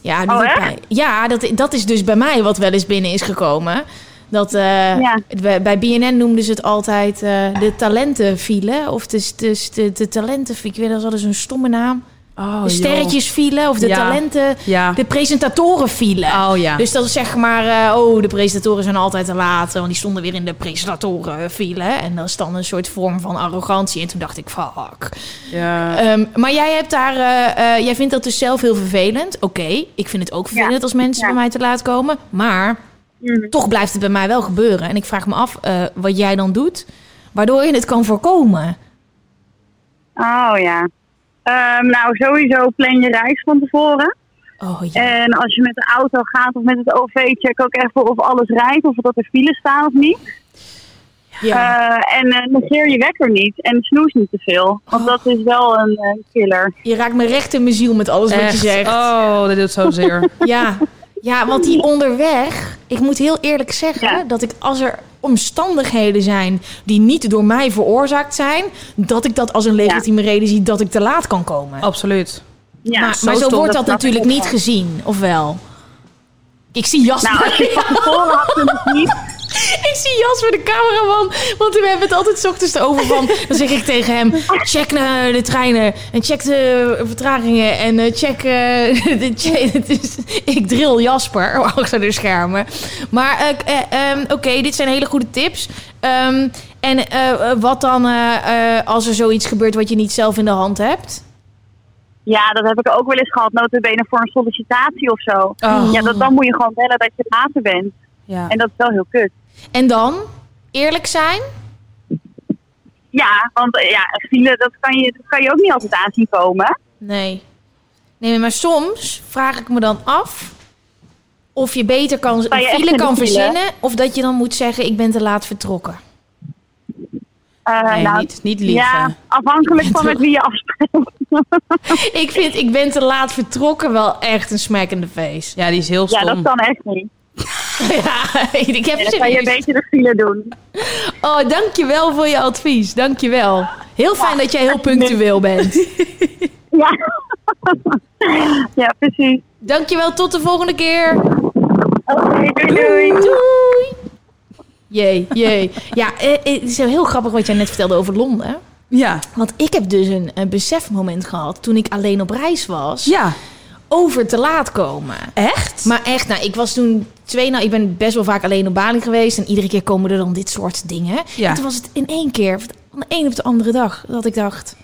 Ja, dat Oh, ja dat, dat is dus bij mij wat wel eens binnen is gekomen. Dat, Ja. bij, BNN noemden ze het altijd eh, de talentenfile. Of de, de, de, de talentenfile. Ik weet dat is altijd zo'n stomme naam. Oh, de sterretjesfile of de Ja. talenten... Ja. De presentatorenfile. Oh ja. Dus dat is zeg maar, eh, oh, de presentatoren zijn altijd te laat. Want die stonden weer in de presentatorenfile. En dat is dan een soort vorm van arrogantie. En toen dacht ik, fuck. ja. Ehm, maar jij hebt daar, eh, eh, jij vindt dat dus zelf heel vervelend. Oké, ik vind het ook vervelend Ja. als mensen Ja. bij mij te laat komen. Maar Mhm. toch blijft het bij mij wel gebeuren. En ik vraag me af eh, wat jij dan doet, waardoor je het kan voorkomen. Oh ja. Ehm, nou, sowieso plan je reis van tevoren. Oh ja. En als je met de auto gaat of met het OV, check ook even of alles rijdt. Of dat er files staan of niet. Ja. Eh, en eh, negeer je wekker niet en snoes niet te veel. Want Oh. dat is wel een eh, killer. Je raakt me recht in mijn ziel met alles wat je zegt. Oh, dat doet zo zeer. Ja. Ja, want die onderweg... Ik moet heel eerlijk zeggen Ja. dat ik als er omstandigheden zijn die niet door mij veroorzaakt zijn... dat ik dat als een legitieme reden zie dat ik te laat kan komen. Absoluut. Ja, maar zo maar zo stom, wordt dat natuurlijk niet gezien, of wel? Ik zie Jasper. Nou, als je het van tevoren had kunnen zien. Ik zie Jasper de cameraman, want we hebben het altijd ochtends over van. Dan zeg ik tegen hem: check naar de treinen en check de vertragingen en eh, check. eh, de check- ik drill Jasper achter de schermen. Maar eh, eh, ehm, oké, dit zijn hele goede tips. Ehm, en wat dan als er zoiets gebeurt wat je niet zelf in de hand hebt? Ja, dat heb ik ook wel eens gehad, notabene voor een sollicitatie of zo. Oh. Ja, dat, dan moet je gewoon bellen dat je later bent. Ja. En dat is wel heel kut. En dan eerlijk zijn? Ja, want eh, ja, file, dat kan, je, dat kan je ook niet altijd aanzien komen. Nee. Nee, maar soms vraag ik me dan af of je beter kan, je een file kan file? verzinnen of dat je dan moet zeggen ik ben te laat vertrokken. Eh, Nee, nou, niet, niet liegen. ja, afhankelijk van met wie je afspreekt. ik vind ik ben te laat vertrokken wel echt een smack in the face. Ja, die is heel Ja, stom. dat kan echt niet. ja, ik heb En dan kan je een beetje de file doen. Oh, dankjewel voor je advies. Dankjewel. Heel fijn dat jij heel punctueel bent. Ja, ja precies. Dankjewel, tot de volgende keer. Oké, doei doei. Doei. Jee, jee. Ja, eh, eh, het is heel grappig wat jij net vertelde over Londen. Ja. Want ik heb dus een, een besefmoment gehad toen ik alleen op reis was. Ja. Over te laat komen. Echt? Maar echt, nou, ik was toen twee, nou, ik ben best wel vaak alleen op Bali geweest. En iedere keer komen er dan dit soort dingen. Ja. En toen was het in één keer, van de een op de andere dag, dat ik dacht...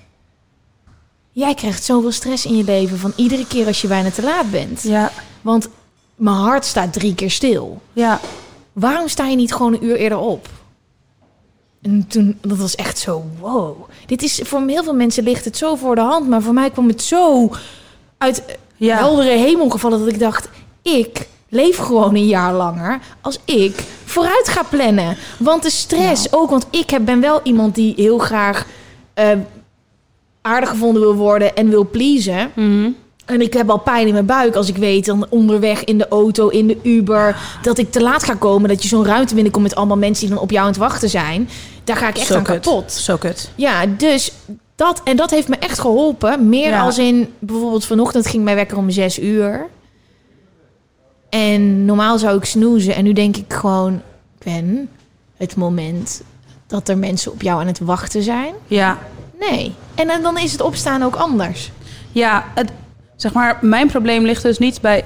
Jij krijgt zoveel stress in je leven van iedere keer als je bijna te laat bent. Ja. Want mijn hart staat drie keer stil. Ja. Waarom sta je niet gewoon een uur eerder op? En toen, dat was echt zo, wow. Dit is, voor heel veel mensen ligt het zo voor de hand. Maar voor mij kwam het zo uit Ja. heldere hemel gevallen dat ik dacht... ik leef gewoon een jaar langer als ik vooruit ga plannen. Want de stress ook, want ik heb, ben wel iemand die heel graag... eh, aardig gevonden wil worden en wil pleasen. Mhm. En ik heb al pijn in mijn buik als ik weet dan onderweg in de auto, in de Uber, dat ik te laat ga komen. Dat je zo'n ruimte binnenkomt met allemaal mensen die dan op jou aan het wachten zijn. Daar ga ik echt Zo aan kapot. Zo kut. Ja, dus dat, en dat heeft me echt geholpen. Meer Ja. als in, bijvoorbeeld vanochtend ging mij wekker om zes uur. En normaal zou ik snoezen. En nu denk ik gewoon, Ben, het moment dat er mensen op jou aan het wachten zijn. Ja. Nee. En dan- dan is het opstaan ook anders. Ja, het, zeg maar, mijn probleem ligt dus niet bij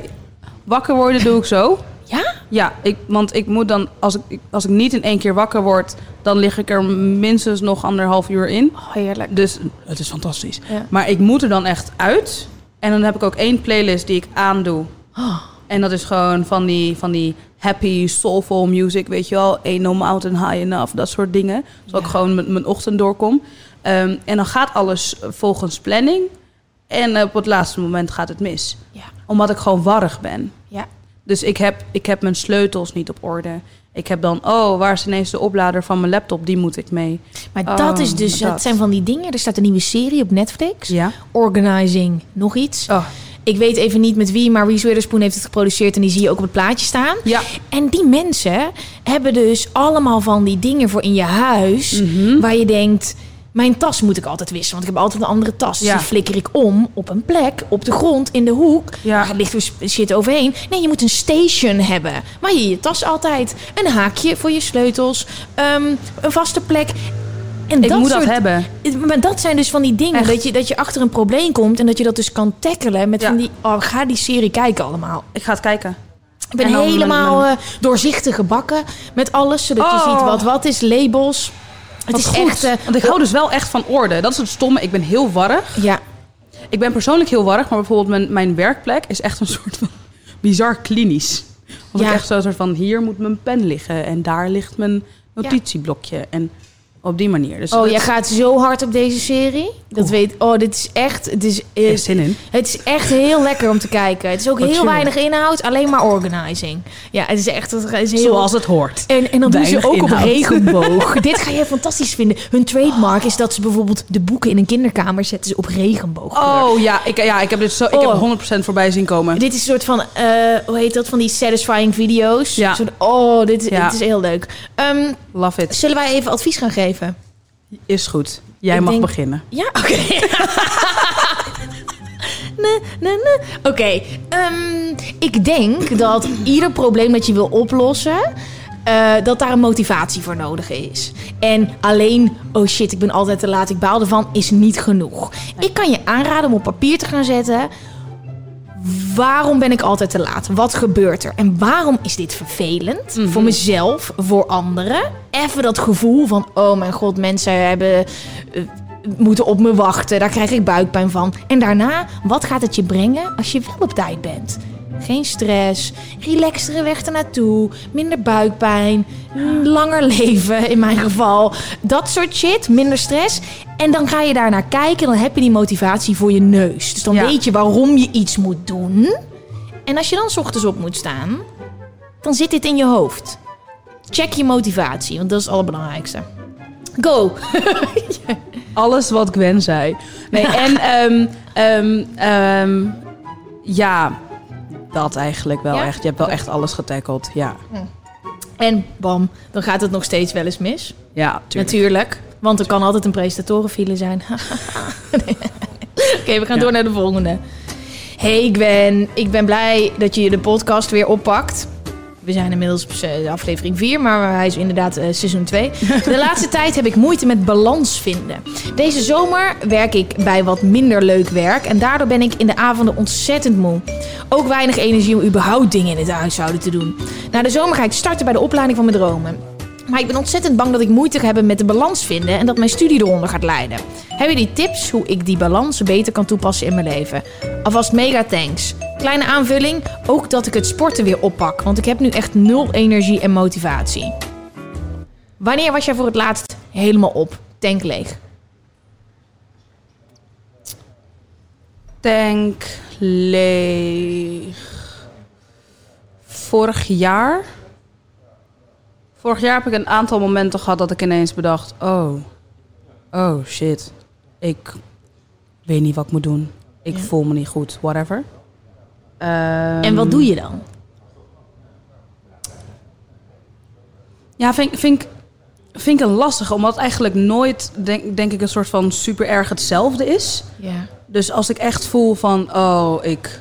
wakker worden doe ik zo. Ja? Ja, ik, want ik moet dan, als ik, als ik niet in één keer wakker word, dan lig ik er minstens nog anderhalf uur in. Oh, heerlijk. Dus het is fantastisch. Ja. Maar ik moet er dan echt uit. En dan heb ik ook één playlist die ik aandoe. Oh. En dat is gewoon van die, van die happy, soulful music, weet je wel. Ain't no mountain high enough, dat soort dingen. Zodat ik gewoon met mijn ochtend doorkom. Ehm, en dan gaat alles volgens planning. En op het laatste moment gaat het mis. Ja. Omdat ik gewoon warrig ben. Dus ik heb, ik heb mijn sleutels niet op orde. Ik heb dan, oh, waar is ineens de oplader van mijn laptop? Die moet ik mee. Maar Oh, dat is dus, dat. het zijn van die dingen. Er staat een nieuwe serie op Netflix. Ja. Organizing, nog iets. Oh. Ik weet even niet met wie, maar Reese Witherspoon heeft het geproduceerd en die zie je ook op het plaatje staan. Ja. En die mensen hebben dus allemaal van die dingen voor in je huis, Mhm. waar je denkt. Mijn tas moet ik altijd wisselen, want ik heb altijd een andere tas. Dus Ja. die flikker ik om op een plek, op de grond, in de hoek. Ja. Daar ligt dus shit overheen. Nee, je moet een station hebben. Maar je je tas altijd. Een haakje voor je sleutels. ehm, een vaste plek. En Ik moet soort- dat hebben. maar dat zijn dus van die dingen Echt. dat je, dat je achter een probleem komt en dat je dat dus kan tackelen met Ja. van die. Oh, ga die serie kijken allemaal. Ik ga het kijken. Ik ben helemaal mijn- eh, doorzichtig gebakken met alles, zodat je Oh. ziet wat wat is, labels. Het is goed. echt. eh, Want ik hou dus wel echt van orde. Dat is het stomme. Ik ben heel warrig. ja, Ik ben persoonlijk heel warrig, maar bijvoorbeeld mijn, mijn werkplek is echt een soort van bizar klinisch. Want Ja. ik echt zo soort van, hier moet mijn pen liggen en daar ligt mijn notitieblokje. En Op die manier. Dus Oh, dat- jij gaat zo hard op deze serie. Dat weet. Oh, dit is echt. Het is, Er is zin in. het is echt heel lekker om te kijken. Het is ook Wat heel weinig inhoud, alleen maar organizing. Ja, het is echt. Het is heel, Zoals het hoort. En, en dan doen ze ook op regenboog. Dit ga je fantastisch vinden. Hun trademark is dat ze bijvoorbeeld de boeken in een kinderkamer zetten ze op regenboog. Oh ja, ik, ja, ik heb dit zo, ik Oh. heb 100% voorbij zien komen. Dit is een soort van, eh, hoe heet dat, van die satisfying video's. Ja. Soort- oh, dit, Ja. dit is heel leuk. Ehm, Love it. zullen wij even advies gaan geven? Is goed. Jij Ik mag denk- beginnen. Ja, oké. nee, nee, nee. Oké, ehm, ik denk dat ieder probleem dat je wil oplossen... eh, dat daar een motivatie voor nodig is. En alleen, oh shit, ik ben altijd te laat, ik baal ervan, is niet genoeg. Ik kan je aanraden om op papier te gaan zetten... Waarom ben ik altijd te laat? Wat gebeurt er? En waarom is dit vervelend? Voor mezelf, voor anderen. Even dat gevoel van: oh mijn god, mensen hebben. eh, moeten op me wachten. Daar krijg ik buikpijn van. En daarna, wat gaat het je brengen als je wel op tijd bent? Geen stress, relaxtere weg ernaartoe, minder buikpijn, langer leven in mijn geval. Dat soort shit, minder stress. En dan ga je daarnaar kijken, dan heb je die motivatie voor je neus. Dus dan Ja. weet je waarom je iets moet doen. En als je dan 's ochtends op moet staan, dan zit dit in je hoofd. Check je motivatie, want dat is het allerbelangrijkste. Go! Alles wat Gwen zei. Nee, en ehm, ehm, ehm, ja, dat eigenlijk wel Ja? echt. Je hebt wel echt alles getackled. Ja, En bam, dan gaat het nog steeds wel eens mis. ja tuurlijk. Natuurlijk. Want er kan altijd een presentatorenfile zijn. Nee. Oké, we gaan Ja. door naar de volgende. Hey Gwen, ik ben blij dat je de podcast weer oppakt. We zijn inmiddels op eh, aflevering 4, maar hij is inderdaad eh, seizoen 2. De laatste tijd heb ik moeite met balans vinden. Deze zomer werk ik bij wat minder leuk werk en daardoor ben ik in de avonden ontzettend moe. Ook weinig energie om überhaupt dingen in het huishouden te doen. Na de zomer ga ik starten bij de opleiding van mijn dromen. Maar ik ben ontzettend bang dat ik moeite ga hebben met de balans vinden en dat mijn studie eronder gaat lijden. Heb je die tips hoe ik die balans beter kan toepassen in mijn leven? Alvast mega thanks. Kleine aanvulling, ook dat ik het sporten weer oppak, want ik heb nu echt nul energie en motivatie. Wanneer was jij voor het laatst helemaal op? Tank leeg. Tank leeg. Vorig jaar. Vorig jaar heb ik een aantal momenten gehad dat ik ineens bedacht: oh, oh shit, ik weet niet wat ik moet doen. Ik Ja. voel me niet goed, whatever. Ehm, En wat doe je dan? Ja, vind, vind, ik- vind ik een lastige, omdat eigenlijk nooit, denk, denk ik, een soort van super erg hetzelfde is. Ja, Dus als ik echt voel van, oh, ik,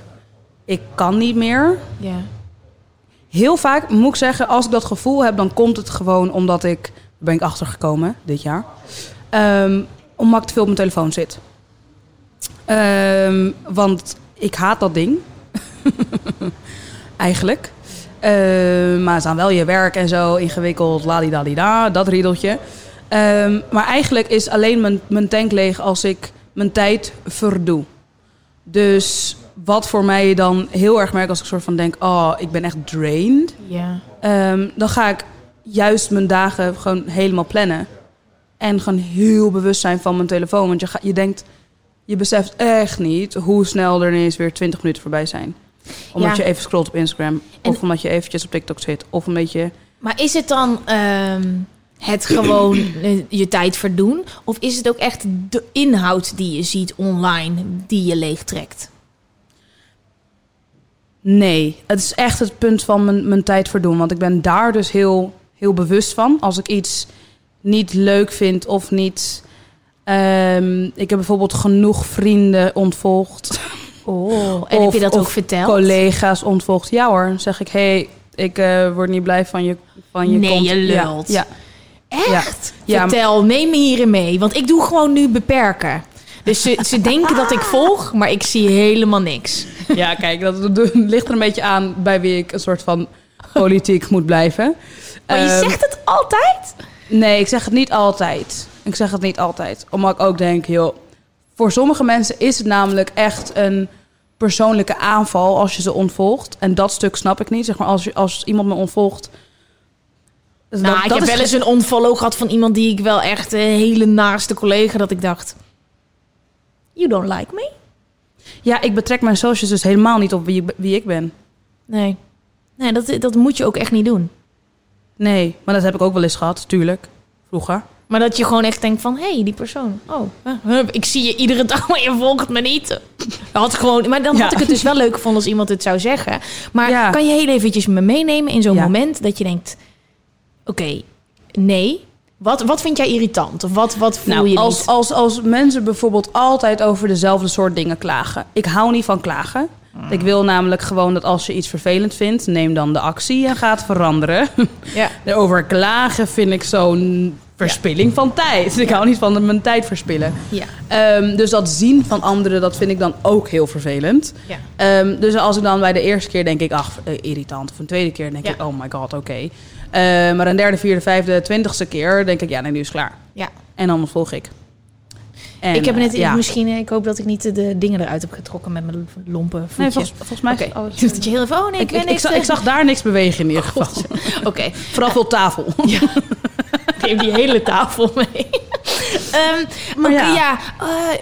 ik kan niet meer. ja. Heel vaak moet ik zeggen, als ik dat gevoel heb, dan komt het gewoon omdat ik, ben ik achtergekomen dit jaar, Ehm, omdat te veel op mijn telefoon zit. Ehm, want ik haat dat ding. Eigenlijk. Ehm, maar het is dan wel je werk en zo, ingewikkeld, ladidadida, dat riedeltje. Ehm, maar eigenlijk is alleen mijn, mijn tank leeg als ik mijn tijd verdoe. Dus wat voor mij dan heel erg merk als ik soort van denk... oh, ik ben echt drained. ja. Ehm, dan ga ik juist mijn dagen gewoon helemaal plannen. En gewoon heel bewust zijn van mijn telefoon. Want je, ga, je denkt, je beseft echt niet hoe snel er ineens weer 20 minuten voorbij zijn. Omdat Ja. je even scrolt op Instagram. En- of omdat je eventjes op TikTok zit. Of omdat je... Maar is het dan ehm, het gewoon eh, je tijd verdoen? Of is het ook echt de inhoud die je ziet online die je leegtrekt? Nee, het is echt het punt van mijn, mijn tijd verdoen. Want ik ben daar dus heel, heel bewust van. Als ik iets niet leuk vind of niet... ehm, ik heb bijvoorbeeld genoeg vrienden ontvolgd. Oh, en heb je dat ook verteld? collega's ontvolgd. Ja hoor, dan zeg ik, hey, ik eh, word niet blij van je van je Nee, kont. je lult. Ja, Echt? Ja, Vertel, neem me hierin mee. Want ik doe gewoon nu beperken. Dus ze, ze denken dat ik volg, maar ik zie helemaal niks. ja. kijk, dat, dat ligt er een beetje aan bij wie ik een soort van politiek moet blijven. Maar je Ehm, zegt het altijd. Nee, ik zeg het niet altijd. Ik zeg het niet altijd. Omdat ik ook denk, joh, voor sommige mensen is het namelijk echt een persoonlijke aanval als je ze ontvolgt. En dat stuk snap ik niet. Zeg maar, als, je, als iemand me ontvolgt, Nou, dat- ik dat heb wel eens een onfollow gehad van iemand die ik wel echt een hele naaste collega dat ik dacht, you don't like me? Ja, ik betrek mijn socials dus helemaal niet op wie, ik- wie ik ben. Nee, nee dat, dat moet je ook echt niet doen. Nee, maar dat heb ik ook wel eens gehad, tuurlijk. Vroeger. Maar dat je gewoon echt denkt van, hé, hey, die persoon. Oh, ik zie je iedere dag, maar je volgt me niet. Dat had gewoon, maar dan Ja. had ik het dus wel leuk gevonden als iemand het zou zeggen. Maar Ja. kan je heel eventjes me meenemen in zo'n Ja. moment dat je denkt... Oké, nee. Wat, wat vind jij irritant? Of wat, wat voel Nou, je als, niet? als, als mensen bijvoorbeeld altijd over dezelfde soort dingen klagen. Ik hou niet van klagen. Mm. Ik wil namelijk gewoon dat als je iets vervelend vindt, neem dan de actie en ga het veranderen. Ja. Over klagen vind ik zo'n verspilling van tijd. Ik hou niet van mijn tijd verspillen. Ja. Ehm, dus dat zien van anderen, dat vind ik dan ook heel vervelend. Ja. Ehm, dus als ik dan bij de eerste keer denk ik, ach, eh, irritant. Of een tweede keer denk Ja. ik, oh my god, oké. Maar een derde, vierde, vijfde, twintigste keer denk ik, ja, nee, nu is het klaar. ja. En dan volg ik. En, ik heb net eh, ja. misschien, eh, ik hoop dat ik niet de, dingen eruit heb getrokken met mijn lompe voetje. Nee, volgens, volgens mij alles- dat je heel even, oh nee, ik, Ik, ik, zag, ik zag daar niks bewegen in ieder geval. Oké, Vooral veel tafel. Ik neem die hele tafel mee. Ehm Maar ja. ja,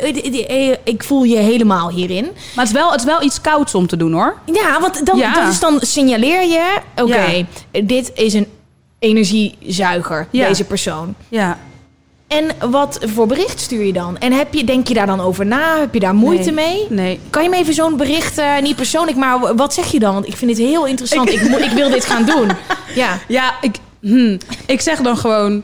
eh, die- die- eh, ik voel je helemaal hierin. Maar het is, wel, het is wel iets kouds om te doen, hoor. Ja, want dan, Ja. dat is dan signaleer je... Oké, Ja. dit is een energiezuiger, Ja. deze persoon. Ja. En wat voor bericht stuur je dan? En heb je, denk je daar dan over na? Heb je daar moeite Nee. mee? Nee. Kan je me even zo'n bericht, eh, niet persoonlijk, maar wat zeg je dan? Want ik vind dit heel interessant. Ik, moet- ik wil dit gaan doen. Ja. Ja, ik, hm, ik zeg dan gewoon...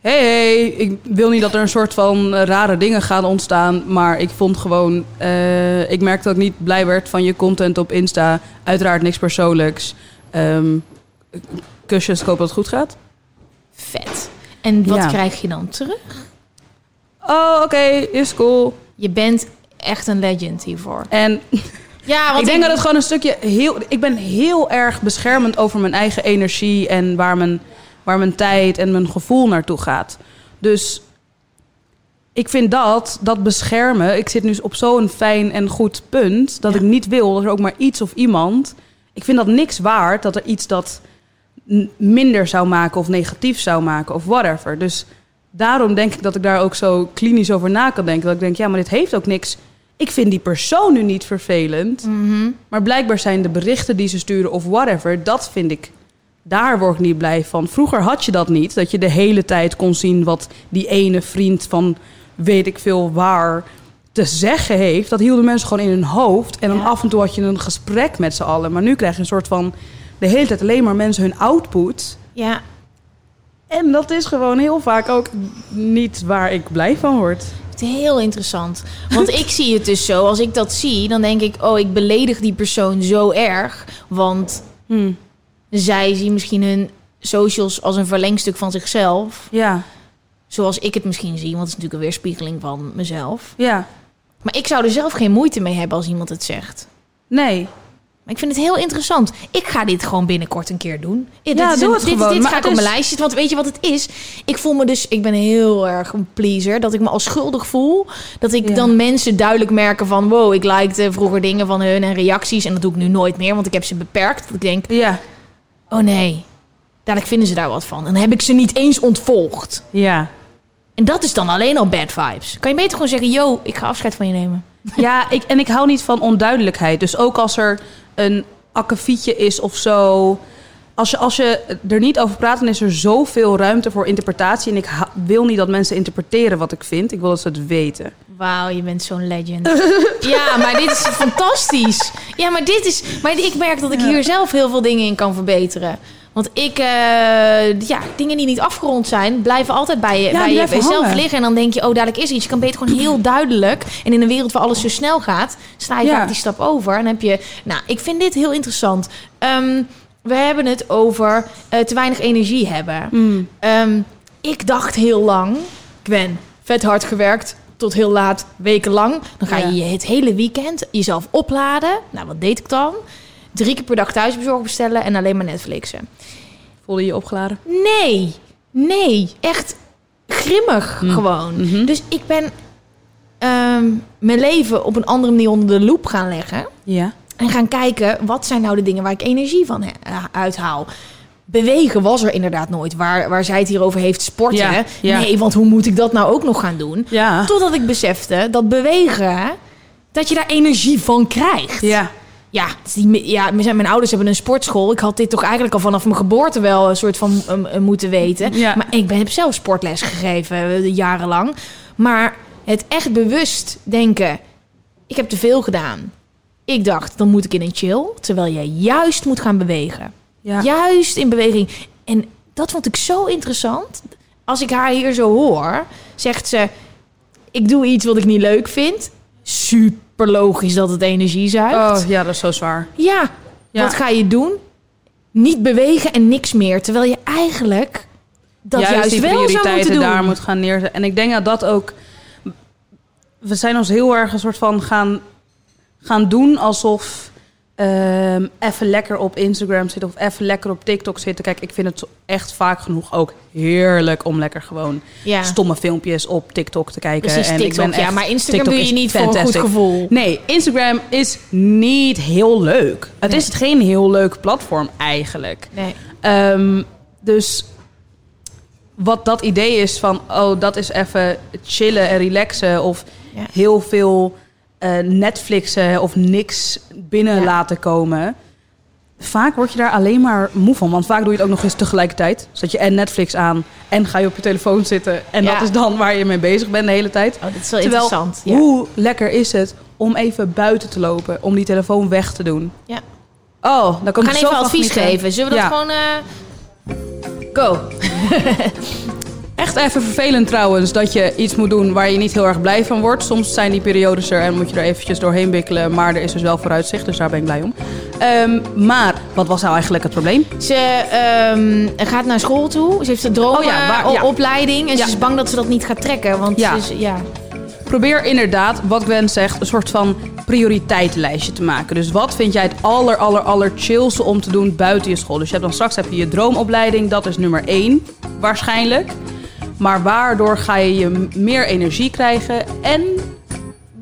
Hey, hey, ik wil niet dat er een soort van rare dingen gaan ontstaan. Maar ik vond gewoon... eh, ik merk dat ik niet blij werd van je content op Insta. Uiteraard niks persoonlijks. Ehm, kusjes, ik hoop dat het goed gaat. Vet. En wat Ja. krijg je dan terug? Oh, oké, is cool. Je bent echt een legend hiervoor. En Ja, want ik denk dat het gewoon een stukje heel. Ik ben heel erg beschermend over mijn eigen energie en waar mijn, waar mijn tijd en mijn gevoel naartoe gaat. Dus ik vind dat, dat beschermen. Ik zit nu op zo'n fijn en goed punt dat Ja. ik niet wil dat er ook maar iets of iemand. Ik vind dat niks waard dat er iets dat minder zou maken of negatief zou maken of whatever. Dus daarom denk ik dat ik daar ook zo klinisch over na kan denken. Dat ik denk, ja, maar dit heeft ook niks. Ik vind die persoon nu niet vervelend. Mhm. Maar blijkbaar zijn de berichten die ze sturen of whatever, dat vind ik. Daar word ik niet blij van. Vroeger had je dat niet. Dat je de hele tijd kon zien wat die ene vriend van weet ik veel waar te zeggen heeft. Dat hielden mensen gewoon in hun hoofd. En dan Ja. af en toe had je een gesprek met z'n allen. Maar nu krijg je een soort van de hele tijd alleen maar mensen hun output. Ja, En dat is gewoon heel vaak ook niet waar ik blij van word. het is heel interessant. Want ik zie het dus zo. Als ik dat zie, dan denk ik... oh, ik beledig die persoon zo erg. Want Hm. zij zien misschien hun socials als een verlengstuk van zichzelf. Ja, Zoals ik het misschien zie. Want het is natuurlijk een weerspiegeling van mezelf. ja. Maar ik zou er zelf geen moeite mee hebben als iemand het zegt. Nee. Maar ik vind het heel interessant. Ik ga dit gewoon binnenkort een keer doen. Ja, Ja, dit is doe een- het dit, gewoon. Dit Maar ga ik op mijn is- lijstje. Want weet je wat het is? Ik voel me dus... Ik ben heel erg een pleaser. Dat ik me al schuldig voel. Dat ik Ja. dan mensen duidelijk merken van... Wow, ik likte vroeger dingen van hun en reacties. En dat doe ik nu nooit meer. Want ik heb ze beperkt. Dat ik denk, Ja, oh nee. Dadelijk vinden ze daar wat van. En dan heb ik ze niet eens ontvolgd. ja. En dat is dan alleen al bad vibes. Kan je beter gewoon zeggen... Yo, ik ga afscheid van je nemen. Ja, ik, en ik hou niet van onduidelijkheid. Dus ook als er een akkefietje is of zo. Als je, als je er niet over praat, dan is er zoveel ruimte voor interpretatie. En ik wil niet dat mensen interpreteren wat ik vind. Ik wil dat ze het weten. Wauw, je bent zo'n legend. ja, maar dit is fantastisch. Ja, maar dit is. Maar ik merk dat ik hier zelf heel veel dingen in kan verbeteren. Want ik, eh, ja, dingen die niet afgerond zijn, blijven altijd bij je, bij je blijven zelf hangen. liggen. En dan denk je, oh, dadelijk is iets. Je kan beter gewoon heel duidelijk. En in een wereld waar alles zo snel gaat, sla je Ja. vaak die stap over. En heb je. Nou, ik vind dit heel interessant. Ehm, we hebben het over eh, te weinig energie hebben. Ehm, ik dacht heel lang, ik ben vet hard gewerkt tot heel laat, wekenlang. Dan ga je Ja. het hele weekend jezelf opladen. Nou, wat deed ik dan? Drie keer per dag thuisbezorgd bestellen en alleen maar Netflixen. Voelde je je opgeladen? Nee, nee, echt grimmig gewoon. Mhm. Dus ik ben ehm, mijn leven op een andere manier onder de loep gaan leggen. Ja. En gaan kijken, wat zijn nou de dingen waar ik energie van eh, uithaal? bewegen was er inderdaad nooit. Waar, waar zij het hier over heeft, sporten. Ja, ja. Nee, want hoe moet ik dat nou ook nog gaan doen? Ja. Totdat ik besefte dat bewegen, dat je daar energie van krijgt. Ja. Ja, die, ja mijn mijn ouders hebben een sportschool. Ik had dit toch eigenlijk al vanaf mijn geboorte wel een soort van um, um, moeten weten. Ja. Maar ik ben, heb zelf sportles gegeven, eh, jarenlang. Maar het echt bewust denken, ik heb te veel gedaan. Ik dacht, dan moet ik in een chill. Terwijl je juist moet gaan bewegen. Ja. Juist in beweging. En dat vond ik zo interessant. Als ik haar hier zo hoor, zegt ze... ik doe iets wat ik niet leuk vind. Super logisch dat het energie zuigt. Oh ja, dat is zo zwaar. Ja, Ja. wat ga je doen? Niet bewegen en niks meer. Terwijl je eigenlijk dat juist, die wel zou moeten doen. daar moet gaan neerzetten. En ik denk dat dat ook... We zijn ons heel erg een soort van gaan, gaan doen alsof... ehm, even lekker op Instagram zitten of even lekker op TikTok zitten. Kijk, ik vind het echt vaak genoeg ook heerlijk om lekker gewoon Ja. stomme filmpjes op TikTok te kijken. Precies, en TikTok. ik ben ja, maar Instagram TikTok doe je niet voor een goed gevoel. Nee, Instagram is niet heel leuk. Het is geen heel leuk platform eigenlijk. Nee. Ehm, dus wat dat idee is van, oh, dat is even chillen en relaxen. Of Ja. heel veel eh, Netflixen of niks binnen Ja. laten komen. Vaak word je daar alleen maar moe van. Want vaak doe je het ook nog eens tegelijkertijd. Zet je en Netflix aan en ga je op je telefoon zitten. En Ja. dat is dan waar je mee bezig bent de hele tijd. Oh, dat is wel Terwijl, interessant. Ja. hoe lekker is het om even buiten te lopen. Om die telefoon weg te doen. Ja. Oh, dan kan ik zo even advies geven. Zullen we dat gewoon... eh, Go. Echt even vervelend trouwens dat je iets moet doen waar je niet heel erg blij van wordt. Soms zijn die periodes er en moet je er eventjes doorheen bikkelen. Maar er is dus wel vooruitzicht, dus daar ben ik blij om. Ehm, maar wat was nou eigenlijk het probleem? Ze ehm, gaat naar school toe. Ze heeft een Oh ja, waar- ja. opleiding. En Ja. ze is bang dat ze dat niet gaat trekken. Want Ja. ze is- ja. Probeer inderdaad, wat Gwen zegt, een soort van prioriteitenlijstje te maken. Dus wat vind jij het aller, aller, aller chillste om te doen buiten je school? Dus je hebt dan straks heb je je droomopleiding, dat is nummer één waarschijnlijk. Maar waardoor ga je je meer energie krijgen en